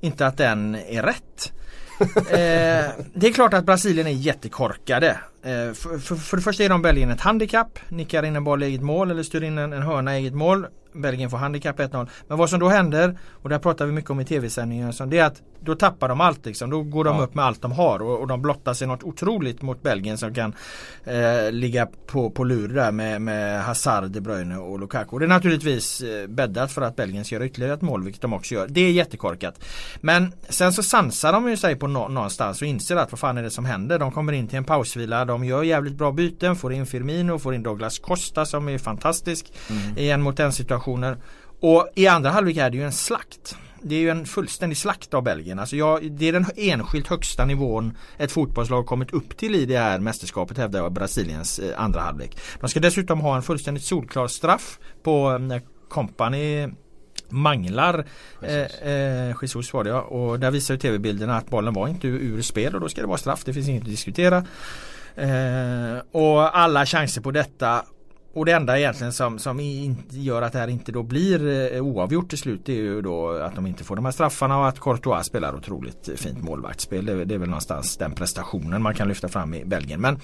[SPEAKER 2] inte att den är rätt. eh, det är klart att Brasilien är jättekorkade. Eh, för, för, för, det första är de Belgien ett handikapp. Nickar in en boll i eget mål eller styr in en, en hörna i eget mål. Belgien får handikapp 1-0. Men vad som då händer, och det pratar vi mycket om i tv-sändningen, det är att då tappar de allt liksom. Då går de ja. upp med allt de har och, och de blottar sig något otroligt mot Belgien som kan eh, ligga på, på lur där med, med Hazard, De Bruyne och Lukaku. Det är naturligtvis eh, bäddat för att Belgien ska göra ytterligare ett mål, vilket de också gör. Det är jättekorkat. Men sen så sansar de ju sig på no någonstans och inser att vad fan är det som händer? De kommer in till en pausvila, de gör jävligt bra byten, får in Firmino, får in Douglas Costa som är fantastisk mm. i en mot en situationer. Och i andra halvlek är det ju en slakt. Det är ju en fullständig slakt av Belgien. Alltså jag, det är den enskilt högsta nivån ett fotbollslag kommit upp till i det här mästerskapet hävdar jag Brasiliens eh, andra halvlek. De ska dessutom ha en fullständigt solklar straff på när Company manglar Jesus. Eh, eh, Jesus var det ja. Och där visar ju tv-bilderna att bollen var inte ur, ur spel och då ska det vara straff. Det finns inget att diskutera. Eh, och alla chanser på detta och det enda egentligen som, som gör att det här inte då blir eh, oavgjort till slut är ju då att de inte får de här straffarna och att Courtois spelar otroligt fint målvaktsspel. Det, det är väl någonstans den prestationen man kan lyfta fram i Belgien. Men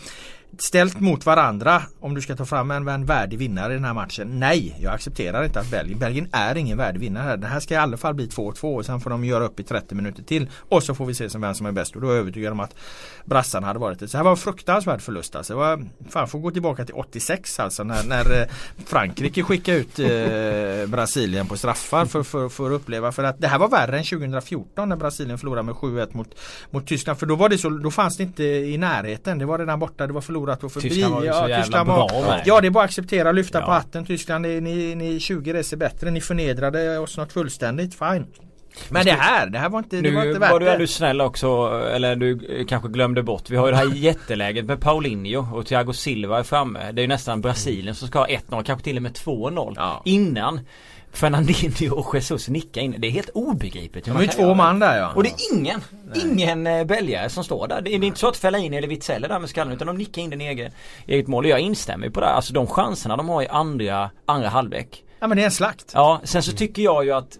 [SPEAKER 2] ställt mot varandra om du ska ta fram en, en värdig vinnare i den här matchen. Nej, jag accepterar inte att Belgien, Belgien är ingen värdig vinnare. Det här ska i alla fall bli 2-2 och sen får de göra upp i 30 minuter till. Och så får vi se som vem som är bäst och då är jag övertygad om att brassarna hade varit det. Så det här var en fruktansvärd förlust alltså. Det var, fan får gå tillbaka till 86 alltså när, när eh, Frankrike skickade ut eh, Brasilien på straffar för, för, för att uppleva. För att det här var värre än 2014 när Brasilien förlorade med 7-1 mot, mot Tyskland. För då var det så, då fanns det inte i närheten. Det var redan borta, det var förlorat förlorat och förbi.
[SPEAKER 3] Tyskland var ju så ja, jävla Tyskland bra.
[SPEAKER 2] Var, ja det är bara att acceptera och lyfta ja. på hatten. Tyskland ni, ni, ni 20 resor bättre. Ni förnedrade oss något fullständigt. Fine. Men det här, det här var inte,
[SPEAKER 3] nu
[SPEAKER 2] det var inte värt
[SPEAKER 3] var du ändå snäll också, eller du kanske glömde bort. Vi har ju det här jätteläget med Paulinho och Thiago Silva är framme. Det är ju nästan Brasilien som ska ha 1-0, kanske till och med 2-0 ja. innan Fernandinho och Jesus nicka in. Det är helt obegripligt.
[SPEAKER 2] De är två man där ja.
[SPEAKER 3] Och det är ingen, Nej. ingen eh, belgare som står där. Det är inte så att Fellaini eller Witzell är där med skallen utan de nickar in den egen, eget mål. Och jag instämmer på det. Alltså de chanserna de har i andra, andra halvlek.
[SPEAKER 2] Ja men det är en slakt.
[SPEAKER 3] Ja, sen så tycker jag ju att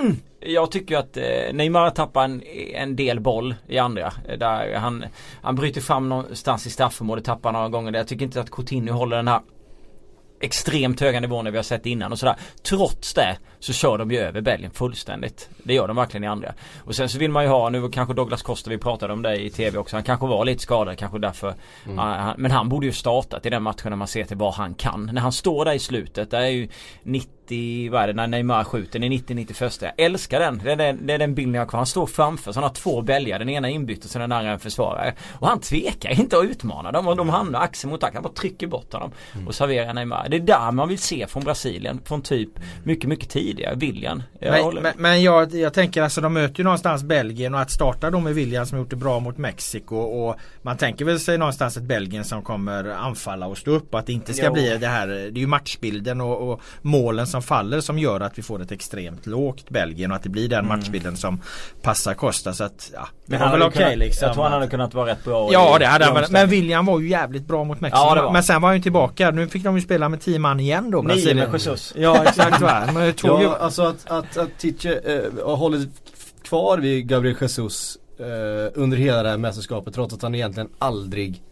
[SPEAKER 3] mm, jag tycker att eh, Neymar tappar en, en del boll i andra. Där han, han bryter fram någonstans i straffområdet, tappar några gånger. Där. Jag tycker inte att Coutinho håller den här extremt höga nivåer vi har sett innan och sådär. Trots det så kör de ju över Belgien fullständigt. Det gör de verkligen i andra. Och sen så vill man ju ha, nu kanske Douglas Costa, vi pratade om det i TV också. Han kanske var lite skadad, kanske därför. Mm. Men han borde ju startat i den matchen när man ser till vad han kan. När han står där i slutet, det är ju 90 90, vad är det, när Neymar skjuter, den är 90-91. Jag älskar den. Det är den, det är den bilden jag har kvar. Han står framför så han har två belgare. Den ena inbytt och den andra en försvarare. Och han tvekar inte att utmana dem och de hamnar axel mot axel. Han bara trycker bort honom och serverar Neymar. Det är där man vill se från Brasilien. Från typ mycket, mycket tidigare.
[SPEAKER 2] Jag men, men, men jag, jag tänker alltså de möter ju någonstans Belgien och att starta då med William som gjort det bra mot Mexiko och man tänker väl sig någonstans ett Belgien som kommer anfalla och stå upp och att det inte ska jo. bli det här. Det är ju matchbilden och, och målen som som faller som gör att vi får ett extremt lågt Belgien och att det blir den mm. matchbilden som passar Costa. Så att, ja,
[SPEAKER 3] det var väl okej okay, liksom. Jag tror han hade kunnat vara rätt bra
[SPEAKER 2] Ja det hade han Men William var ju jävligt bra mot Mexiko. Ja, men sen var han ju tillbaka. Nu fick de ju spela med 10 man igen då.
[SPEAKER 3] Nio med Jesus.
[SPEAKER 2] Ja exakt va. Men
[SPEAKER 1] tog ja, ju... alltså att, att, att Tiche äh, har hållit kvar vid Gabriel Jesus äh, under hela det här mästerskapet trots att han egentligen aldrig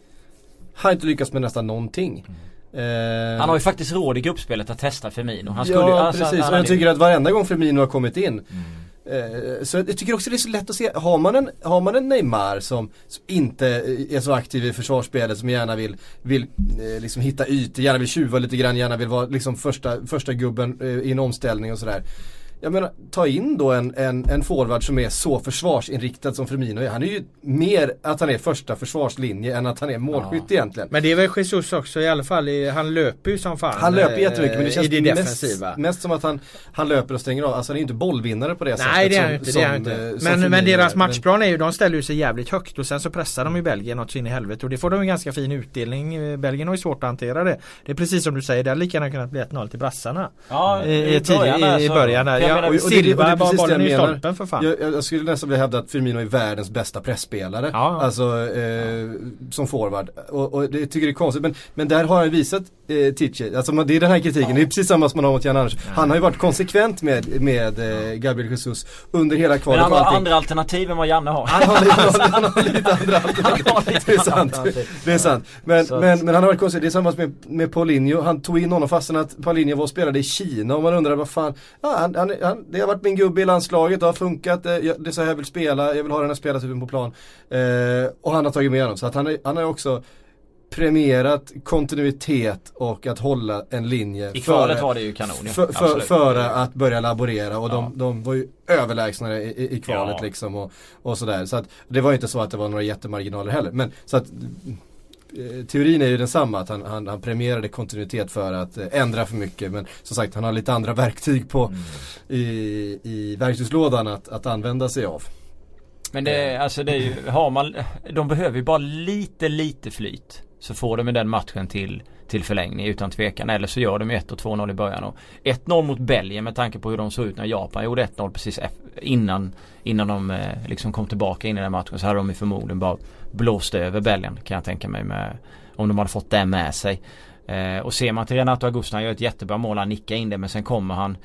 [SPEAKER 1] har inte lyckats med nästan någonting. Mm.
[SPEAKER 3] Eh, han har ju faktiskt råd i gruppspelet att testa Firmino. Han
[SPEAKER 1] skulle, ja alltså, precis, och jag tycker att varenda gång Firmino har kommit in mm. eh, Så jag tycker också det är så lätt att se, har man en, har man en Neymar som, som inte är så aktiv i försvarsspelet som gärna vill, vill eh, liksom hitta ytor, gärna vill tjuva lite grann, gärna vill vara liksom första, första gubben i en omställning och sådär jag menar, ta in då en, en, en forward som är så försvarsinriktad som Firmino är. Han är ju mer att han är första försvarslinje än att han är målskytt ja. egentligen.
[SPEAKER 2] Men det är väl Jesus också i alla fall. Han löper ju som fan.
[SPEAKER 1] Han löper jättemycket men det känns det mest, mest, som att han, han löper och stänger av. Alltså han är ju inte bollvinnare på det sättet.
[SPEAKER 2] Nej det är han inte. Som, det är inte. Eh, men, men, men deras matchplan är ju, de ställer ju sig jävligt högt och sen så pressar de ju Belgien något så in i helvete. Och det får de en ganska fin utdelning. Belgien har ju svårt att hantera det. Det är precis som du säger, det hade lika gärna kunnat bli 1-0 till brassarna.
[SPEAKER 3] Ja, i,
[SPEAKER 2] i, början, i, i början där. Ja, och, och Silva det, bara bollen i stolpen för fan.
[SPEAKER 1] Jag, jag, skulle nästan vilja hävda att Firmino är världens bästa pressspelare. Ja. Alltså eh, ja. som forward. Och, och det tycker det är konstigt. Men, men där har han visat eh, Tichy, alltså det är den här kritiken. Ja. Det är precis samma som man har mot Jan Andersson. Han har ju varit konsekvent med, med eh, Gabriel Jesus under hela kvalet.
[SPEAKER 3] Men han har andra alternativ än vad Janne har.
[SPEAKER 1] Han har, lite, han har lite andra alternativ. det är sant. Det är sant. Men, men, men han har varit konstigt. Det är samma med, med Paulinho. Han tog in honom fastän att Paulinho var och spelade i Kina och man undrar vad fan. Ja, han, han, han, det har varit min gubbe i landslaget, det har funkat, eh, det är så här jag vill spela, jag vill ha den här spelartypen på plan. Eh, och han har tagit med honom. Så att han, är, han har också premierat kontinuitet och att hålla en linje.
[SPEAKER 3] I kvalet var det ju kanon
[SPEAKER 1] ja. för, för, Före att börja laborera och ja. de, de, var ju överlägsna i, i kvalet ja. liksom och, och sådär. Så att det var ju inte så att det var några jättemarginaler heller. Men så att teorin är ju densamma, att han, han, han premierade kontinuitet för att eh, ändra för mycket. Men som sagt, han har lite andra verktyg på mm. i, i verktygslådan att, att använda sig av.
[SPEAKER 3] Men det, är, alltså det är ju, har man, de behöver ju bara lite, lite flyt. Så får de med den matchen till, till förlängning utan tvekan. Eller så gör de 1 och 2-0 i början. 1-0 mot Belgien med tanke på hur de såg ut när Japan gjorde 1-0 precis innan, innan de eh, liksom kom tillbaka in i den matchen. Så hade de ju förmodligen bara blåst över Belgien kan jag tänka mig med, om de hade fått det med sig. Eh, och ser man till Renato Augusto, han gör ett jättebra mål, han nickar in det men sen kommer han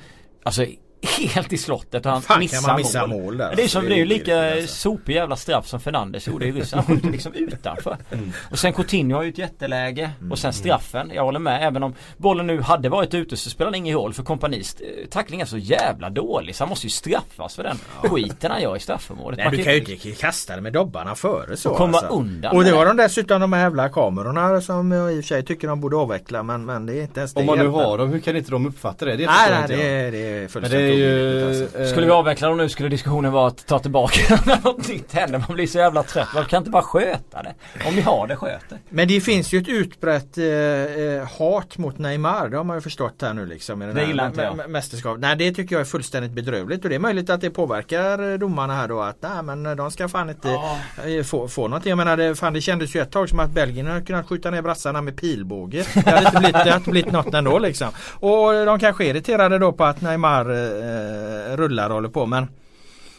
[SPEAKER 3] Alltså helt i slottet och han Fan, missar, kan man missa mål. mål där? Det är, som, det är ju lika alltså. sopig jävla straff som Fernandes gjorde i Ryssland. Han skjuter liksom utanför. Mm. Och sen Coutinho har ju ett jätteläge. Och sen mm. straffen. Jag håller med. Även om bollen nu hade varit ute så spelar det ingen roll för kompanist eh, tackling är så jävla dålig så han måste ju straffas för den ja. skiten han gör i straffområdet.
[SPEAKER 2] Nej, du kan ju inte kasta det med dobbarna före så.
[SPEAKER 3] Och komma alltså. undan.
[SPEAKER 2] Och det var de dessutom de här jävla kamerorna som jag i och för sig tycker de borde avveckla men, men det är inte ens det.
[SPEAKER 1] Om man nu har dem, hur kan inte de uppfatta det?
[SPEAKER 2] det nej, nej det, är, det är
[SPEAKER 1] fullständigt ju...
[SPEAKER 3] Alltså. Skulle vi avveckla dem nu skulle diskussionen vara att ta tillbaka när något nytt händer. Man blir så jävla trött. Man kan inte bara sköta det. Om ni har det, sköt det.
[SPEAKER 2] Men det finns ju ett utbrett eh, eh hat mot Neymar. Det har man ju förstått här nu liksom.
[SPEAKER 3] det gillar inte jag.
[SPEAKER 2] Mästerskap. Nej det tycker jag är fullständigt bedrövligt. Och det är möjligt att det påverkar domarna här då. Att nej men de ska fan inte ja. få, få någonting. Jag menar det, fan, det kändes ju ett tag som att Belgien hade kunnat skjuta ner brassarna med pilbåge. Det hade inte blivit, det hade inte blivit något ändå liksom. Och de kanske är irriterade då på att Neymar eh, rullar och håller på men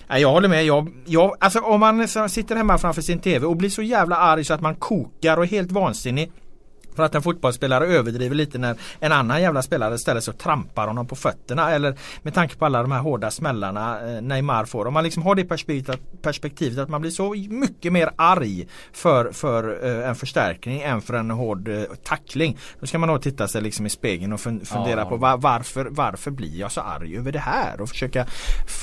[SPEAKER 2] nej jag håller med. Jag, jag, alltså om man liksom sitter hemma framför sin TV och blir så jävla arg så att man kokar och är helt vansinnig för att en fotbollsspelare överdriver lite när en annan jävla spelare ställer sig och trampar honom på fötterna. Eller med tanke på alla de här hårda smällarna eh, Neymar får. Om man liksom har det perspektivet, perspektivet att man blir så mycket mer arg för, för eh, en förstärkning än för en hård eh, tackling. Då ska man nog titta sig liksom i spegeln och fundera ja. på var, varför, varför blir jag så arg över det här? Och försöka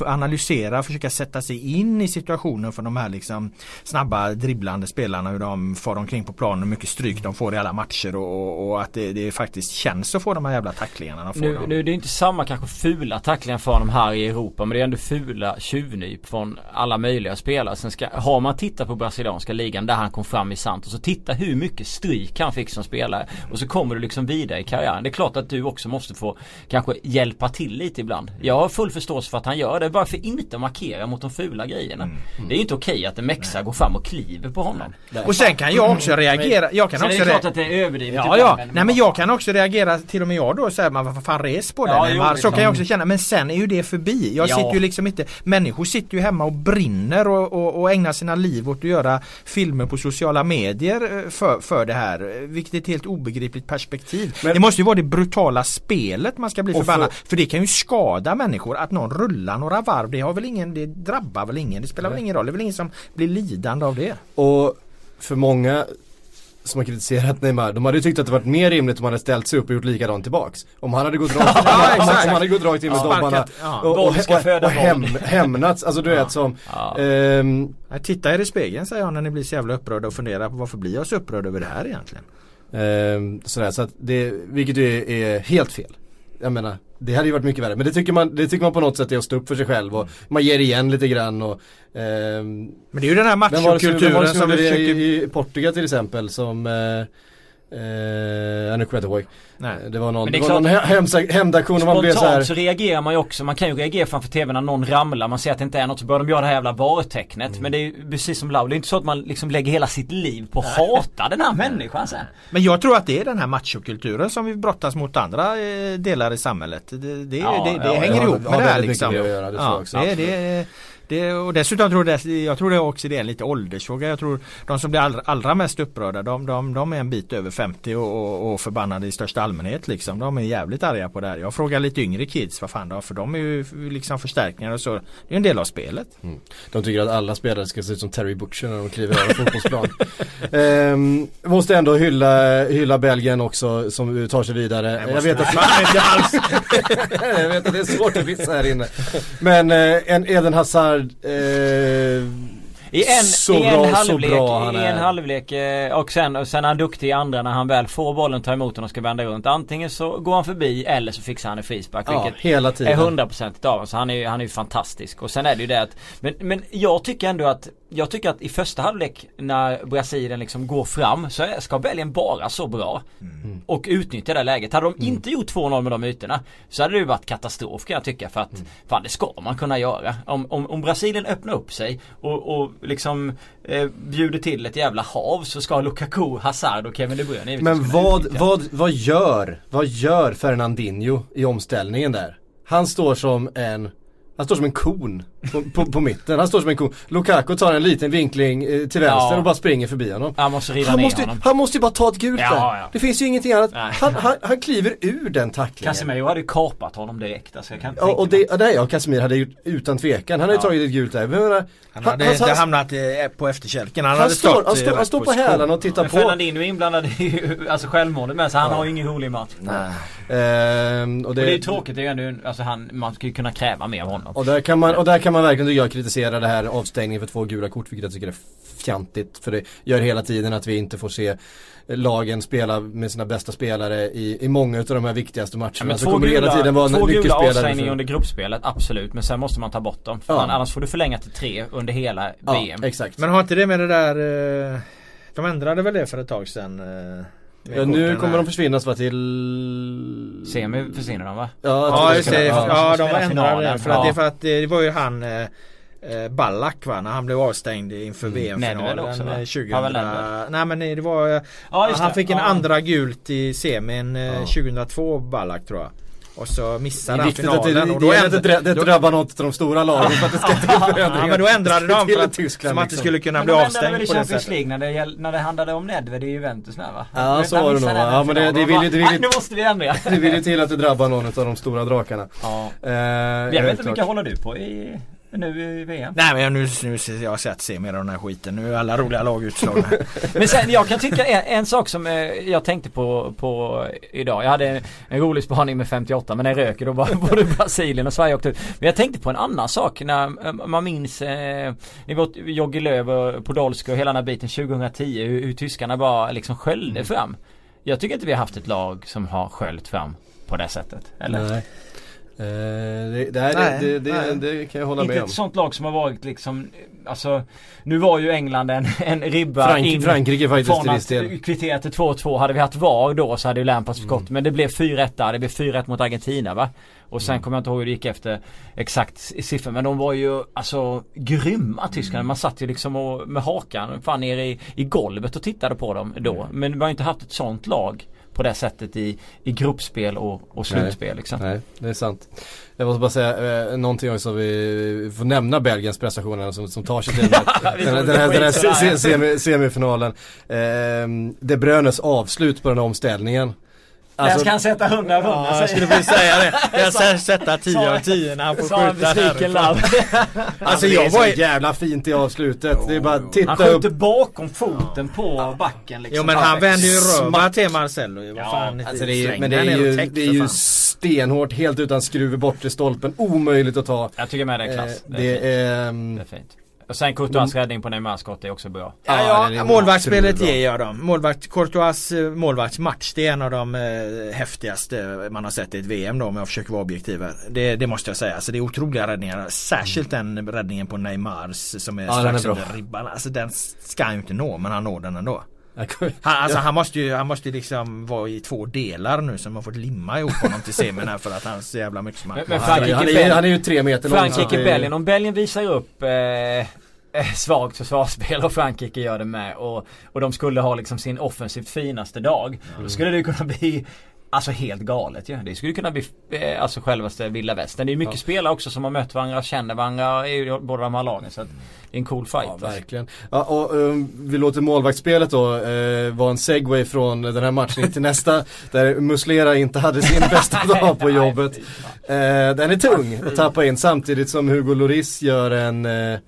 [SPEAKER 2] analysera, försöka sätta sig in i situationen för de här liksom snabba dribblande spelarna. Hur de far omkring på planen, hur mycket stryk de får i alla matcher matcher och, och att det, det, faktiskt känns att få de här jävla tacklingarna.
[SPEAKER 3] Nu, nu det är inte samma kanske fula tacklingar för honom här i Europa men det är ändå fula tjuvnyp från alla möjliga spelare. Sen ska, har man tittat på brasilianska ligan där han kom fram i Santos och titta hur mycket stryk han fick som spelare. Och så kommer du liksom vidare i karriären. Det är klart att du också måste få kanske hjälpa till lite ibland. Jag har full förståelse för att han gör det. Bara för inte markera mot de fula grejerna. Mm. Mm. Det är inte okej att en Mexa går fram och kliver på honom.
[SPEAKER 2] Och sen kan jag också reagera. Jag kan också
[SPEAKER 3] det överdrivet.
[SPEAKER 2] Ja, ja. Nej men jag kan också reagera, till och med jag då, säger man vad fan res på det. Ja, jo, så kan jag också känna. Men sen är ju det förbi. Jag ja. sitter ju liksom inte, människor sitter ju hemma och brinner och, och, och ägnar sina liv åt att göra filmer på sociala medier eh, för, för det här. Vilket är ett helt obegripligt perspektiv. Men, det måste ju vara det brutala spelet man ska bli förbannad. För, för det kan ju skada människor. Att någon rullar några varv, det har väl ingen, det drabbar väl ingen. Det spelar nej. väl ingen roll. Det är väl ingen som blir lidande av det.
[SPEAKER 1] Och för många som har kritiserat Neymar, de hade ju tyckt att det varit mer rimligt om han hade ställt sig upp och gjort likadant tillbaks. Om han hade gått rakt, ja, om, han, om han hade gått rakt in med ja, dobbarna ja. och, och, och, och hem, hämnats, alltså du ja. vet som ja.
[SPEAKER 2] Um, Titta er i spegeln säger jag när ni blir så jävla upprörda och funderar på varför blir jag så upprörd över det här egentligen?
[SPEAKER 1] Um, sådär, så att det, vilket ju är helt fel. Jag menar, det hade ju varit mycket värre. Men det tycker man, det tycker man på något sätt är att stå upp för sig själv och man ger igen lite grann och
[SPEAKER 2] ehm, Men det är ju den här machokulturen
[SPEAKER 1] som vi försöker... i, i Portugal till exempel som eh, Eh, nu kommer jag inte ihåg. Nej. Det var någon, det, det var någon hämndaktion man blev så här.
[SPEAKER 3] så reagerar man ju också. Man kan ju reagera framför tvn när någon ramlar. Man ser att det inte är något så börjar de göra det här jävla vartecknet. Mm. Men det är ju precis som Lau. Det är inte så att man liksom lägger hela sitt liv på att hata den här människan sen.
[SPEAKER 2] Men jag tror att det är den här machokulturen som vi brottas mot andra eh, delar i samhället. Det, det, ja, det, det ja, hänger ihop med det här liksom. Det, göra, det, ja, det, det, det, och dessutom tror jag, jag tror det också det är en lite åldersfråga. Jag tror de som blir allra, allra mest upprörda de, de, de, är en bit över 50 och, och, och, förbannade i största allmänhet. Liksom. De är jävligt arga på det här. Jag frågar lite yngre kids vad fan då, för de är ju liksom förstärkningar och så. Det är en del av spelet. Mm.
[SPEAKER 1] De tycker att alla spelare ska se ut som Terry Butcher när de kliver över fotbollsplan. ehm, måste ändå hylla, hylla Belgien också som tar sig vidare. Jag, jag vet att jag vet att det är svårt att vissa här inne. Men eh, en Eden Hazard Eh,
[SPEAKER 3] i en, så i en bra, halvlek, bra i en halvlek eh, och sen, och sen är han duktig i andra när han väl får bollen, tar emot den och ska vända runt. Antingen så går han förbi eller så fixar han en frispark. Ja, vilket hela tiden. är 100% av honom. Så han är ju han är fantastisk. Och sen är det ju det att, men, men jag tycker ändå att jag tycker att i första halvlek när Brasilien liksom går fram så ska Belgien vara så bra. Mm. Och utnyttja det läget. Hade de mm. inte gjort 2-0 med de ytorna så hade det ju varit katastrof kan jag tycka. För att mm. fan det ska man kunna göra. Om, om, om Brasilien öppnar upp sig och, och liksom eh, bjuder till ett jävla hav så ska Lukaku, Hazard och Kevin De Bruyne
[SPEAKER 1] Men vad, vad, vad gör, vad gör Fernandinho i omställningen där? Han står som en han står som en kon på, på, på, mitten. Han står som en kon. Lukaku tar en liten vinkling eh, till vänster ja. och bara springer förbi honom.
[SPEAKER 3] Han måste riva
[SPEAKER 1] han
[SPEAKER 3] ner
[SPEAKER 1] måste,
[SPEAKER 3] honom.
[SPEAKER 1] Han måste ju bara ta ett gult ja, där. Ja. Det finns ju ingenting annat. Han, han, han, kliver ur den tacklingen.
[SPEAKER 3] Casemiro hade ju kapat honom direkt. Alltså, jag kan
[SPEAKER 1] ja, och det, nej, ja, Casemiro hade gjort utan tvekan. Han hade ju tagit ett gult där. Men,
[SPEAKER 2] menar, han hade han, inte hamnat eh, på efterkälken. Han, hade
[SPEAKER 1] står, han, står, han står på hälarna och tittar men på.
[SPEAKER 3] Fernandinho är inblandad i alltså självmordet med så han har ju ingen rolig match. Nej.
[SPEAKER 1] Ehm,
[SPEAKER 3] och, det, och det är ju tråkigt. Det är ju ändå, alltså han, man ju kunna kräva mer av honom. Igenom.
[SPEAKER 1] Och där kan man, och där kan man verkligen jag kritisera det här avstängningen för två gula kort vilket jag tycker är fjantigt. För det gör hela tiden att vi inte får se lagen spela med sina bästa spelare i, i många av de här viktigaste matcherna. Ja,
[SPEAKER 3] men två gula, hela tiden vara två gula avstängningar under gruppspelet, absolut. Men sen måste man ta bort dem. För ja. annars får du förlänga till tre under hela ja, VM.
[SPEAKER 1] Exakt.
[SPEAKER 2] Men har inte det med det där eh, De ändrade väl det för ett tag sedan?
[SPEAKER 1] Eh, ja, nu kommer de försvinna va till
[SPEAKER 3] Semi försvinner de va?
[SPEAKER 2] Ja, ja just det. Ja, de ändrade det. För att det, för att det var ju han eh, eh, Ballack va, när han blev avstängd inför mm. VM-finalen 2000. Eh, Nej men det var ja, Han fick en ja. andra gult i semin eh, ja. 2002 Ballack tror jag. Och så missade han finalen.
[SPEAKER 1] Det, och då det, det, det drabbar något av de stora lagen för att det ska till
[SPEAKER 2] förändringar. Ja men då ändrade de för att, Tyskland, som att det liksom. skulle kunna bli avstängt på det
[SPEAKER 3] sättet. League när det, när det handlade om Nedved i Juventus med va?
[SPEAKER 1] Ja så var det nog Ja men det, det vill ju... Det
[SPEAKER 3] vill, nu måste vi ändra.
[SPEAKER 1] Det vill ju till att det drabbar någon av de stora drakarna.
[SPEAKER 3] Ja. Eh, jag vet inte vilka håller du på i nu i VM?
[SPEAKER 2] Nej men nu, nu jag har sett se mer av den här skiten. Nu är alla roliga lag utslagna.
[SPEAKER 3] men sen jag kan tycka en, en, sak som eh, jag tänkte på, på idag. Jag hade en, en rolig spaning med 58 men den röker då bara både Brasilien och Sverige åkte ut. Men jag tänkte på en annan sak när eh, man minns eh, Ni vet Jogge Löw och Podolski och hela den här biten 2010 hur, hur tyskarna bara liksom sköljde mm. fram. Jag tycker inte vi har haft ett lag som har sköljt fram på det sättet. Eller? Nej.
[SPEAKER 1] Eh, det, det, här, nej, det, det, det, kan jag hålla
[SPEAKER 3] Inte
[SPEAKER 1] med om.
[SPEAKER 3] Inte ett sånt lag som har varit liksom Alltså Nu var ju England en, en ribba
[SPEAKER 1] Frank, in Frankrike faktiskt
[SPEAKER 3] till viss del. kvittera till 2-2 Hade vi haft VAR då så hade ju Lampard mm. Men det blev 4-1 Det blev 4-1 mot Argentina va Och sen mm. kommer jag inte ihåg hur det gick efter Exakt siffror men de var ju alltså Grymma tyskarna. Mm. Man satt ju liksom och, med hakan fan nere i, i golvet och tittade på dem då. Mm. Men vi har inte haft ett sånt lag på det sättet i, i gruppspel och, och slutspel.
[SPEAKER 1] Nej,
[SPEAKER 3] liksom.
[SPEAKER 1] nej, det är sant. Jag måste bara säga eh, någonting också, vi får nämna Belgiens prestationer som, som tar sig till den här, den, här, den här semi, semifinalen. Eh, De Bruynes avslut på den här omställningen.
[SPEAKER 3] Alltså, jag ska han sätta 100 av 100
[SPEAKER 2] ja, Jag skulle precis säga det. Jag ska sätta 10 av 10 när han får skjuta
[SPEAKER 1] härifrån. alltså jag var så jävla fint i avslutet. Det är bara titta
[SPEAKER 3] upp. Han skjuter bakom foten på backen liksom.
[SPEAKER 2] Jo men han vänder ju röva till Marcello ju.
[SPEAKER 1] Ja, alltså det är, men det är ju, det är ju stenhårt, helt utan skruv i bortre stolpen. Omöjligt att ta.
[SPEAKER 3] Jag tycker med det är klass.
[SPEAKER 1] Det, det är,
[SPEAKER 3] det är fint. Och sen Courtois räddning på Neymars skott är också bra.
[SPEAKER 2] Ja, ja målvaktsspelet ger jag dem. Målvakt, Courtois eh, målvaktsmatch det är en av de eh, häftigaste man har sett i ett VM då om jag försöker vara objektiv här. Det, det måste jag säga. Alltså det är otroliga räddningar. Särskilt den räddningen på Neymars som är ja, strax under ribban. Alltså den ska han ju inte nå men han når den ändå. Han, alltså, han måste ju han måste liksom vara i två delar nu som har fått limma ihop honom till semin här för att han så jävla mycket som
[SPEAKER 3] men, men Frankrike, han, är,
[SPEAKER 1] han är ju tre meter
[SPEAKER 3] lång. Frankrike, Belgien. Om Belgien visar upp eh, eh, svagt försvarsspel och Frankrike gör det med och, och de skulle ha liksom sin offensivt finaste dag. Mm. Då skulle det kunna bli Alltså helt galet ju. Ja. Det skulle kunna bli eh, alltså självaste vilda västern. Det är mycket ja. spelare också som har mött varandra, känner varandra i båda de här lagen. Så att det är en cool fight. Ja,
[SPEAKER 1] alltså. verkligen. Ja, och um, vi låter målvaktsspelet då uh, vara en segway från den här matchen till nästa. Där Muslera inte hade sin bästa dag på jobbet. Uh, den är tung att tappa in samtidigt som Hugo Lloris gör en uh,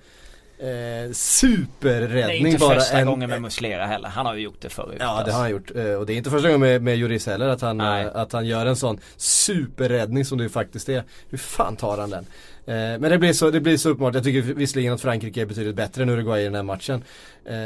[SPEAKER 1] Eh, superräddning
[SPEAKER 3] Det är inte bara första en, gången med Muslera heller. Han har ju gjort det förut.
[SPEAKER 1] Ja det alltså. har han gjort. Eh, och det är inte första gången med, med Juris heller att han, eh, att han gör en sån superräddning som det faktiskt är. Hur fan tar han den? Eh, men det blir, så, det blir så uppenbart. Jag tycker visserligen att Frankrike är betydligt bättre än Uruguay i den här matchen.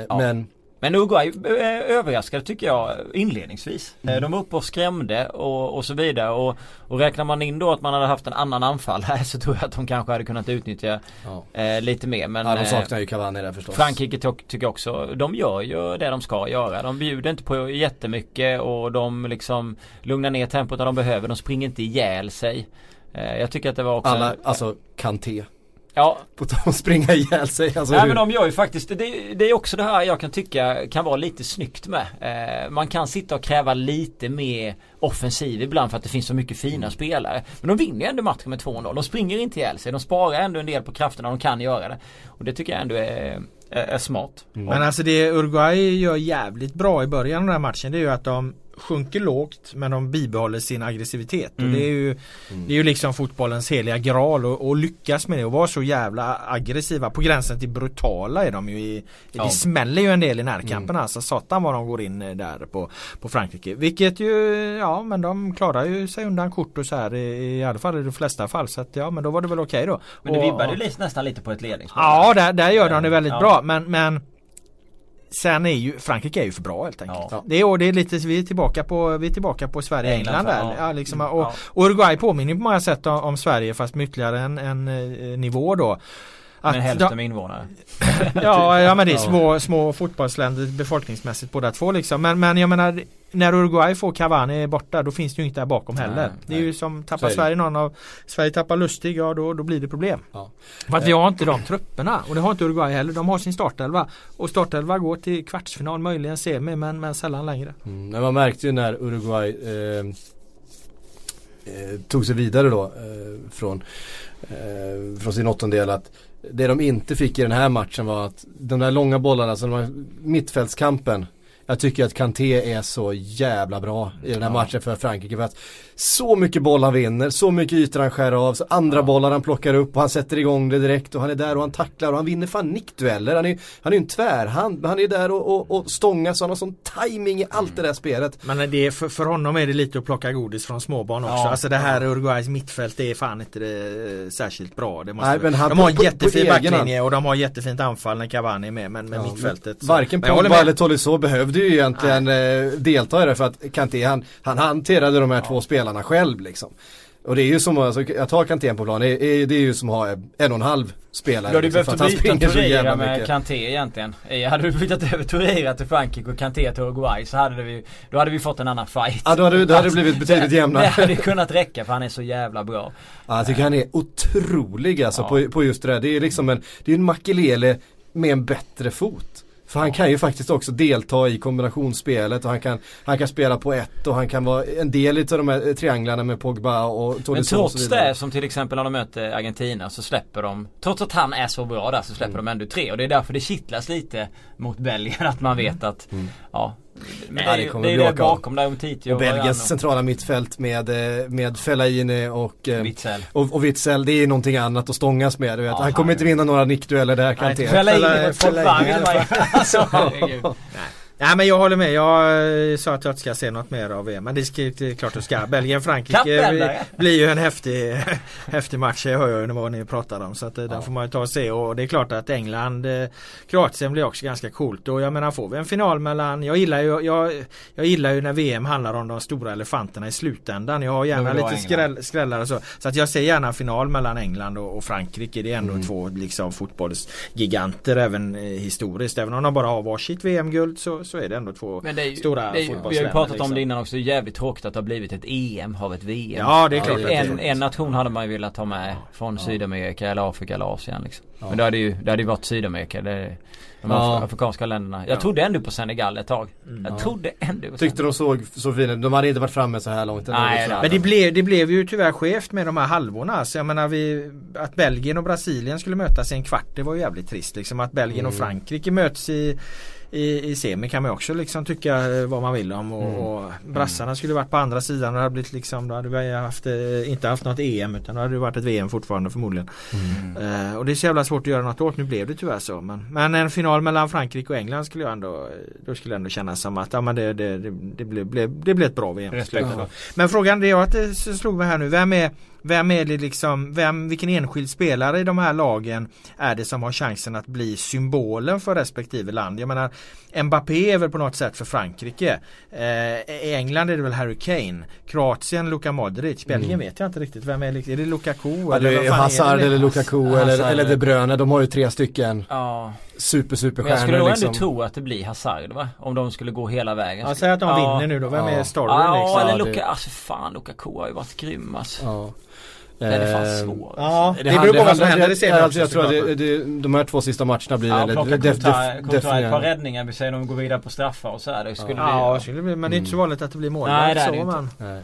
[SPEAKER 1] Ja. Men
[SPEAKER 3] men Uruguay eh, överraskade tycker jag inledningsvis. Mm. De var uppe och skrämde och, och så vidare och, och räknar man in då att man hade haft en annan anfallare så tror jag att de kanske hade kunnat utnyttja ja. eh, lite mer. Men,
[SPEAKER 1] ja de saknar ju Cavani där förstås.
[SPEAKER 3] Frankrike tycker jag också, de gör ju det de ska göra. De bjuder inte på jättemycket och de liksom lugnar ner tempot när de behöver. De springer inte ihjäl sig. Eh, jag tycker att det var också
[SPEAKER 1] Alla, alltså Kanté
[SPEAKER 3] Ja.
[SPEAKER 1] På tal om att springa ihjäl sig.
[SPEAKER 3] Alltså, Nej hur? men de gör ju faktiskt, det, det, är också det här jag kan tycka kan vara lite snyggt med. Eh, man kan sitta och kräva lite mer offensiv ibland för att det finns så mycket fina mm. spelare. Men de vinner ju ändå matchen med 2-0. De springer inte ihjäl sig. De sparar ändå en del på krafterna de kan göra det. Och det tycker jag ändå är, är, är smart.
[SPEAKER 2] Mm. Men alltså det Uruguay gör jävligt bra i början av den här matchen det är ju att de sjunker lågt men de bibehåller sin aggressivitet. Mm. Och det är ju mm. Det är ju liksom fotbollens heliga graal och, och, lyckas med det och vara så jävla aggressiva på gränsen till brutala är de ju i, ja. Det smäller ju en del i närkampen mm. alltså. Satan vad de går in eh, där på, på Frankrike. Vilket ju Ja men de klarar ju sig undan kort och så här i, i alla fall i de flesta fall. Så att ja men då var det väl okej okay då.
[SPEAKER 3] Men det vibbade ju nästan lite på ett ledningsspel.
[SPEAKER 2] Ja där, där gör de det väldigt ja. bra men, men Sen är ju Frankrike är ju för bra helt enkelt. Ja. Det, är, det är lite, vi är tillbaka på, vi är tillbaka på Sverige-England där. Ja. liksom, och, ja. och Uruguay påminner på många sätt om, om Sverige fast med ytterligare en, en, en eh, nivå då.
[SPEAKER 3] Med hälften med invånare.
[SPEAKER 2] ja, ja men det är små, små fotbollsländer befolkningsmässigt båda två liksom. Men, men jag menar när Uruguay får Cavani borta då finns det ju inget där bakom heller. Nej, det är nej. ju som tappar Sverige någon av Sverige tappar Lustig, ja då, då blir det problem. Ja. För att vi har inte de trupperna och det har inte Uruguay heller. De har sin startelva och startelva går till kvartsfinal, möjligen semi men, men sällan längre.
[SPEAKER 1] Mm, men man märkte ju när Uruguay eh, eh, tog sig vidare då eh, från, eh, från sin åttondel att det de inte fick i den här matchen var att de där långa bollarna, alltså de här mittfältskampen jag tycker att Kanté är så jävla bra i den här ja. matchen för Frankrike. För att så mycket boll han vinner, så mycket ytor han skär av, så andra ja. bollar han plockar upp och han sätter igång det direkt och han är där och han tacklar och han vinner fan nickdueller. Han är ju han är en tvärhand, men han är där och, och, och stångas och han har sån timing i allt det där spelet.
[SPEAKER 2] Men det är, för, för honom är det lite att plocka godis från småbarn också. Ja. Alltså det här Uruguays mittfält det är fan inte det, eh, särskilt bra. Det måste Nej, men han, de har en jättefin backlinje och de har jättefint anfall när Cavani är med men med ja, mittfältet.
[SPEAKER 1] Så. Varken Pogba eller Tolisso behövde ju egentligen eh, delta i det för att Kanté han, han hanterade de här två spelarna själv liksom. Och det är ju som, alltså, jag tar Kanté på plan, det är, det är ju som att ha en och en halv spelare.
[SPEAKER 3] Du hade liksom, behövt byta Torreira med Kanté egentligen. Hade du bytt över Torreira till Frankrike och Kanté till Uruguay så hade vi, då hade vi fått en annan fight.
[SPEAKER 1] Ja då hade, då hade det blivit betydligt jämnare.
[SPEAKER 3] Det hade kunnat räcka för han är så jävla bra.
[SPEAKER 1] Ja, jag tycker han är otrolig alltså ja. på, på just det där. Det är liksom en, det är en Makelele med en bättre fot. För han kan ju faktiskt också delta i kombinationsspelet och han kan, han kan spela på ett och han kan vara en del av de här trianglarna med Pogba och
[SPEAKER 3] Tony Men trots det som till exempel när de möter Argentina så släpper de Trots att han är så bra där så släpper mm. de ändå tre och det är därför det kittlas lite mot Belgien att man vet att mm. Ja men det, det, det är det bakom där Umtiti
[SPEAKER 1] och, och Belgiens centrala mittfält med, eh, med Fellaini och eh, Witzel. Och, och Witzel, det är någonting annat att stångas med. Du vet. Ja, han kommer inte vinna några nickdueller där kan
[SPEAKER 3] Fellaini, Fellaini, alltså,
[SPEAKER 2] Nej men jag håller med. Jag eh, sa att jag inte ska se något mer av VM. Men det är klart att ska. Belgien-Frankrike blir ju en häftig, häftig match. Jag hör ju vad ni pratar om. Så att, eh, ja. den får man ju ta och se. Och det är klart att England eh, Kroatien blir också ganska coolt. Och jag menar får vi en final mellan Jag gillar ju, jag, jag gillar ju när VM handlar om de stora elefanterna i slutändan. Jag har gärna lite skräll, skrällar och så. Så att jag ser gärna final mellan England och, och Frankrike. Det är ändå mm. två liksom fotbollsgiganter även historiskt. Även om de bara har varsitt VM-guld så så är det ändå två
[SPEAKER 3] Men det är,
[SPEAKER 2] stora
[SPEAKER 3] det är, Vi har ju pratat liksom. om det innan också. Det är jävligt tråkigt att det har blivit ett EM av ett VM.
[SPEAKER 2] Ja det är klart.
[SPEAKER 3] en, en nation hade man ju velat ha med från ja. Sydamerika eller Afrika eller Asien liksom. Ja. Men det hade ju, det hade ju varit Sydamerika. Det, de ja. afrikanska länderna. Jag ja. trodde ändå på Senegal ett tag. Mm. Jag trodde ändå på
[SPEAKER 1] Tyckte de såg så fina ut. De hade inte varit framme så här långt.
[SPEAKER 2] Nej, men det blev, det blev ju tyvärr skevt med de här halvorna. Så jag menar vi, att Belgien och Brasilien skulle mötas i en kvart det var ju jävligt trist. Liksom att Belgien mm. och Frankrike möts i i, i semi kan man också liksom tycka eh, vad man vill om och, mm. och brassarna mm. skulle varit på andra sidan och det hade blivit liksom då hade vi haft, eh, inte haft något EM utan då hade det varit ett VM fortfarande förmodligen. Mm. Uh, och det är så jävla svårt att göra något åt. Nu blev det tyvärr så. Men, men en final mellan Frankrike och England skulle jag ändå Då skulle jag ändå känna som att ja, men det, det, det, det, blev, det blev ett bra VM. Men frågan det är att det slog mig här nu. Vem är vem är det liksom, vem, vilken enskild spelare i de här lagen är det som har chansen att bli symbolen för respektive land? Jag menar Mbappé är väl på något sätt för Frankrike. Eh, I England är det väl Harry Kane. Kroatien Luka Modric. Belgien mm. vet jag inte riktigt. Vem är det? Är det Lukaku?
[SPEAKER 1] Ja, det är Hazard eller Lukaku eller, eller De Bruyne. De har ju tre stycken. Ja. Super super
[SPEAKER 3] Men jag skulle nog liksom. ändå tro att det blir Hazard va? Om de skulle gå hela vägen.
[SPEAKER 2] Ja, säg att de ja. vinner nu då. Vem ja. är storyn
[SPEAKER 3] ja, liksom? Ja, eller Luka, alltså fan Lukaku har ju varit grym alltså. Ja. Den är fan eh, svår.
[SPEAKER 2] Ja, det, det beror på vad som händer i serien
[SPEAKER 1] alltså, Jag tror att det, det, de här två sista matcherna blir ja,
[SPEAKER 3] väldigt def, def, ett par räddningar, vi säger de går vidare på straffar och så här. Det skulle
[SPEAKER 2] ja, bli, ja. Skulle bli, men det är inte så vanligt att det blir mål.
[SPEAKER 3] Nej, det är det inte.
[SPEAKER 1] Nej.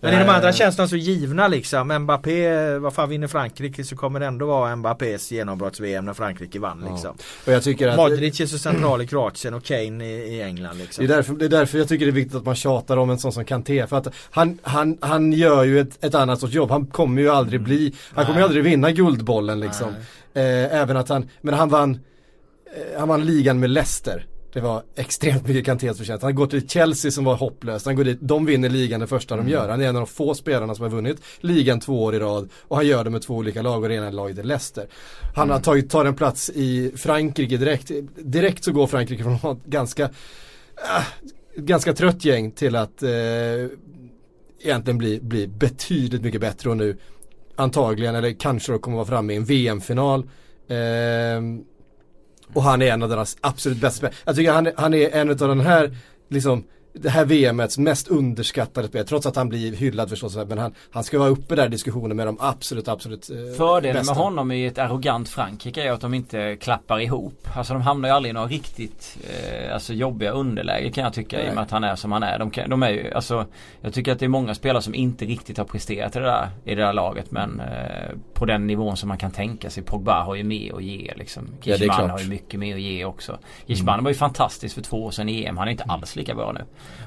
[SPEAKER 2] Men i de andra känns de så givna liksom. Mbappé, vad fan vinner Frankrike så kommer det ändå vara Mbappés genombrotts-VM när Frankrike vann liksom.
[SPEAKER 1] Och jag tycker att
[SPEAKER 2] Modric är så central i Kroatien och Kane i, i England liksom.
[SPEAKER 1] Det är, därför, det är därför jag tycker det är viktigt att man tjatar om en sån som Kanté. För att han, han, han gör ju ett, ett annat sorts jobb. Han kommer ju aldrig bli, han kommer ju aldrig vinna Guldbollen liksom. Eh, även att han, men han vann, eh, han vann ligan med Leicester. Det var extremt mycket Kantés förtjänst. Han går till Chelsea som var hopplöst. Han går dit, de vinner ligan det första mm. de gör. Han är en av de få spelarna som har vunnit ligan två år i rad. Och han gör det med två olika lag och det ena laget är Leicester. Han mm. har tagit, tar en plats i Frankrike direkt. Direkt så går Frankrike från att ett ganska, äh, ganska trött gäng till att äh, egentligen bli, bli betydligt mycket bättre och nu antagligen, eller kanske då kommer vara framme i en VM-final. Eh, och han är en av deras absolut bästa spelare. Jag tycker han, han är en av den här, liksom det här VMets mest underskattade spel, trots att han blir hyllad förstås. Men han, han ska vara uppe där i diskussionen med de absolut, absolut
[SPEAKER 3] eh, Fördelen med honom i ett arrogant Frankrike är att de inte klappar ihop. Alltså de hamnar ju aldrig i några riktigt eh, alltså jobbiga underläge kan jag tycka Nej. i och med att han är som han är. De, kan, de är ju, alltså, jag tycker att det är många spelare som inte riktigt har presterat i det där, i det där laget. Men eh, på den nivån som man kan tänka sig. Pogba har ju mer att ge liksom. Gishman ja, har ju mycket mer att ge också. Gishman mm. var ju fantastisk för två år sedan i EM. Han är inte alls lika bra nu.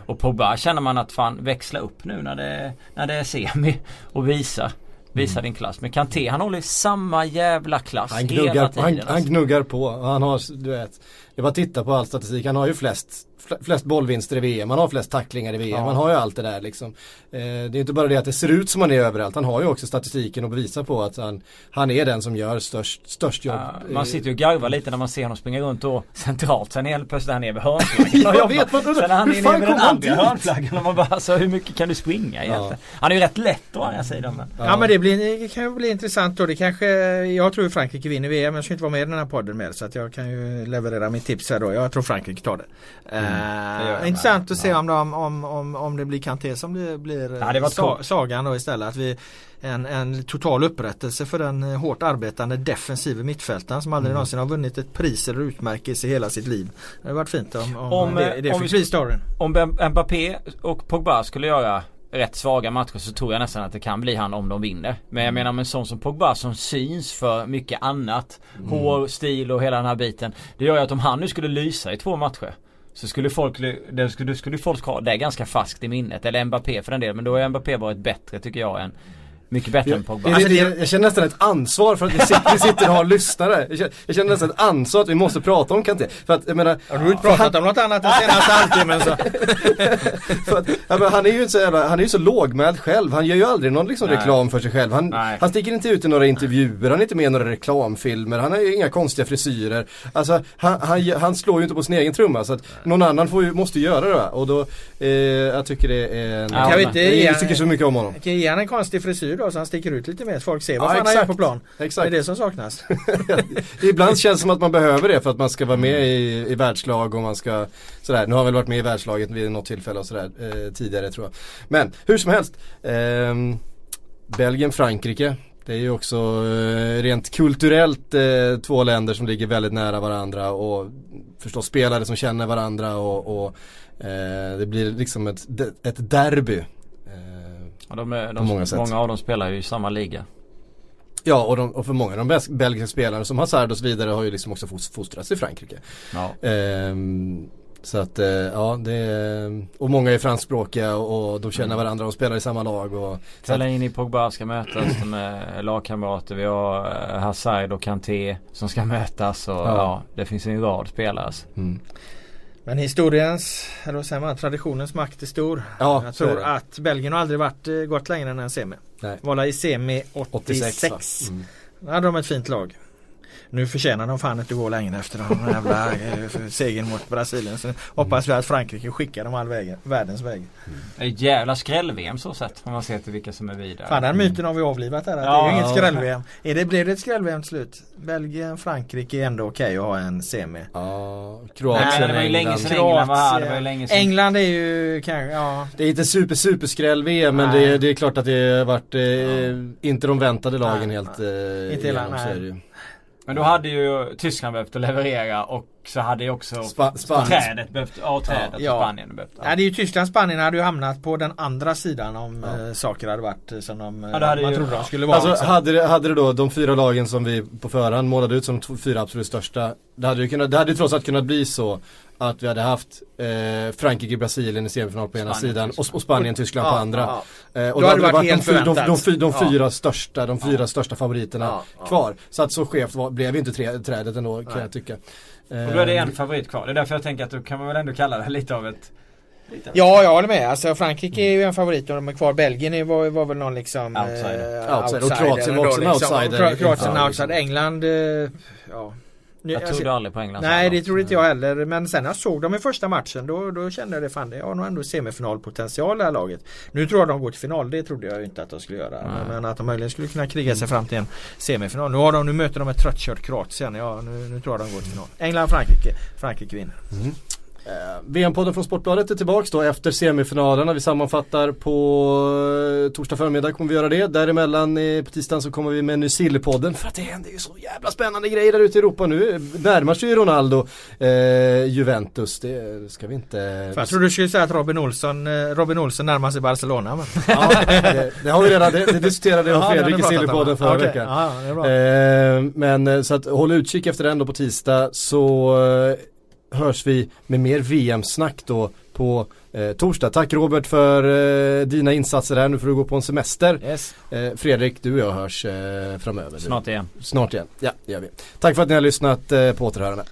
[SPEAKER 3] Och Pogba känner man att fan växla upp nu när det, när det är semi och visa. Visa mm. din klass. Men Kanté han håller samma jävla klass
[SPEAKER 1] han gnuggar, hela tiden. Han, alltså. han gnuggar på. Han har, du vet. Jag bara tittar på all statistik. Han har ju flest flest bollvinster i VM, han har flest tacklingar i VM, ja. han har ju allt det där liksom. Eh, det är inte bara det att det ser ut som han är överallt, han har ju också statistiken att bevisa på att han, han är den som gör störst, störst jobb. Ja,
[SPEAKER 3] man sitter ju och garvar lite när man ser honom springa runt och centralt, sen helt plötsligt är han nere vid hörnflaggan
[SPEAKER 1] Jag vet, man
[SPEAKER 3] Sen är han nere vid den andra hörnflaggan och man bara, alltså hur mycket kan du springa egentligen? Ja. Han är ju rätt lätt å andra sidan. Men.
[SPEAKER 2] Ja. ja men det, blir, det kan ju bli intressant då, det kanske, jag tror Frankrike vinner VM, jag ska inte vara med i den här podden mer så att jag kan ju leverera mitt tips här då. Jag tror Frankrike tar det. Mm. Uh, intressant att se om, de, om, om, om det blir Kanté som blir, blir ja, det sa, sagan då istället. Att vi, en, en total upprättelse för den hårt arbetande defensiva mittfältaren som aldrig mm. någonsin har vunnit ett pris eller utmärkelse i hela sitt liv. Det hade varit fint om, om, om det, det om fick bli storyn.
[SPEAKER 3] Om Mbappé och Pogba skulle göra rätt svaga matcher så tror jag nästan att det kan bli han om de vinner. Men jag mm. menar med en sån som Pogba som syns för mycket annat. Mm. Hår, stil och hela den här biten. Det gör ju att om han nu skulle lysa i två matcher. Så skulle folk, det skulle, skulle folk ha det ganska fast i minnet. Eller Mbappé för den delen. Men då har Mbappé varit bättre tycker jag än mycket bättre jag, än Pogba.
[SPEAKER 1] Jag, jag, jag, känner nästan ett ansvar för att vi sitter, vi sitter och har lyssnare. Jag känner, jag känner nästan ett ansvar att vi måste prata om Kanté. För att jag menar.
[SPEAKER 2] Har du inte pratat han, om något annat den senaste halvtimmen så.
[SPEAKER 1] för att, ja, men han är ju så jävla, han är ju så lågmäld själv. Han gör ju aldrig någon liksom reklam för sig själv. Han, han sticker inte ut i några intervjuer, han är inte med i några reklamfilmer, han har ju inga konstiga frisyrer. Alltså han, han, han slår ju inte på sin egen trumma så att någon annan får ju, måste göra det. Och då, eh, jag tycker det är en, ja,
[SPEAKER 2] kan vi inte jag
[SPEAKER 1] tycker så mycket om honom.
[SPEAKER 2] Kan ge han en konstig frisyr då så han sticker ut lite mer. Folk ser vad ja, fan han gör på plan. Exakt. Det är det som saknas.
[SPEAKER 1] Ibland känns det som att man behöver det för att man ska vara med i, i världslag och man ska sådär. Nu har jag väl varit med i världslaget vid något tillfälle och sådär eh, tidigare tror jag. Men hur som helst. Eh, Belgien, Frankrike. Det är ju också eh, rent kulturellt eh, två länder som ligger väldigt nära varandra och förstås spelare som känner varandra och, och eh, det blir liksom ett, ett derby
[SPEAKER 3] Ja, de är, de, många, många av dem spelar ju i samma liga.
[SPEAKER 1] Ja och, de, och för många av de belgiska spelare som Hazard och så vidare har ju liksom också fostrats i Frankrike. Ja. Ehm, så att eh, ja det är, och många är franskspråkiga och, de känner mm. varandra och spelar i samma lag. Och,
[SPEAKER 3] Fellaini och Pogba ska mötas, de är lagkamrater. Vi har eh, Hazard och Kanté som ska mötas och ja, ja det finns en rad spelare. Alltså. Mm.
[SPEAKER 2] Men historiens, eller vad säger man, traditionens makt är stor. Ja, jag tror att Belgien har aldrig varit, eh, gått längre än en semi. Nej. Var i semi 86. 86 mm. Då hade de ett fint lag. Nu förtjänar de fan inte gå längre efter den jävla eh, segern mot Brasilien. Så hoppas vi att Frankrike skickar dem all vägen, världens väg.
[SPEAKER 3] Mm. Är jävla skräll-VM så sett. Om man ser till vilka som är vidare.
[SPEAKER 2] Fan den myten har vi avlivat här. Ja, det är ju inget skräll-VM. Är det, blev det ett skräll-VM till slut? Belgien, Frankrike är ändå okej okay att ha en semi.
[SPEAKER 1] Ja, Kroatien,
[SPEAKER 3] Nej, det var ju länge sedan England var här. Det var ju länge sedan.
[SPEAKER 2] England är ju kanske, ja.
[SPEAKER 1] Det är inte super super skräll-VM men det, det, är klart att det har varit eh, ja. inte de väntade lagen nej, helt eh,
[SPEAKER 3] Inte hela, nej. Men då hade ju Tyskland behövt att leverera och så hade ju också Span trädet behövt, ja trädet ja. och Spanien behövt.
[SPEAKER 2] Ja. ja. det är ju Tyskland, Spanien hade ju hamnat på den andra sidan om ja. äh, saker hade varit som de, ja, man ju, trodde de skulle vara.
[SPEAKER 1] Alltså liksom. hade, det, hade det då de fyra lagen som vi på förhand målade ut som fyra absolut största. Det hade ju kunnat, det hade trots allt kunnat bli så att vi hade haft eh, Frankrike, Brasilien i semifinal på ena sidan och, och, Spanien, Tyskland på andra. Eh, och då, då hade det varit, varit de, de, de, de, de fyra största, de fyra största favoriterna kvar. Så att så skevt var, blev inte trädet ändå kan jag tycka.
[SPEAKER 3] Och då är det en favorit kvar. Det är därför jag tänker att då kan man väl ändå kalla det lite av ett
[SPEAKER 2] Ja, jag håller med. Alltså Frankrike är ju en favorit och de är kvar. Belgien var, var väl någon liksom
[SPEAKER 1] outsider. Eh, outsider. Och Kroatien var också en liksom. outsider.
[SPEAKER 2] Kroatien outsider. England, eh, ja.
[SPEAKER 3] Jag trodde alltså, aldrig på England.
[SPEAKER 2] Nej det trodde inte jag heller. Men sen när jag såg dem i första matchen då, då kände jag det fan det har nog ändå semifinalpotential det här laget. Nu tror jag de går till final. Det trodde jag inte att de skulle göra. Men, men, att de möjligen skulle kunna kriga sig fram till en semifinal. Nu, har de, nu möter de ett tröttkört Kroatien. Ja nu, nu tror jag de går till final. England, Frankrike. Frankrike vinner. Mm.
[SPEAKER 1] Eh, VM-podden från Sportbladet är tillbaks då efter semifinalerna. Vi sammanfattar på eh, torsdag förmiddag kommer vi göra det. Däremellan eh, på tisdagen så kommer vi med Nysillepodden för att det händer ju så jävla spännande grejer där ute i Europa nu. Närmar sig ju Ronaldo eh, Juventus. Det ska vi inte...
[SPEAKER 2] jag trodde du skulle säga att Robin Olsson, eh, Robin Olsson närmar sig Barcelona. Men...
[SPEAKER 1] ja, det, det, har vi redan, det, det diskuterade jag och Fredrik i Sillypodden förra okay. veckan. Ja, men så att håll utkik efter den då på tisdag så hörs vi med mer VM-snack då på eh, torsdag. Tack Robert för eh, dina insatser här. Nu får du gå på en semester.
[SPEAKER 3] Yes.
[SPEAKER 1] Eh, Fredrik, du och jag hörs eh, framöver.
[SPEAKER 3] Snart igen.
[SPEAKER 1] Snart igen, ja det gör vi. Tack för att ni har lyssnat eh, på återhörande.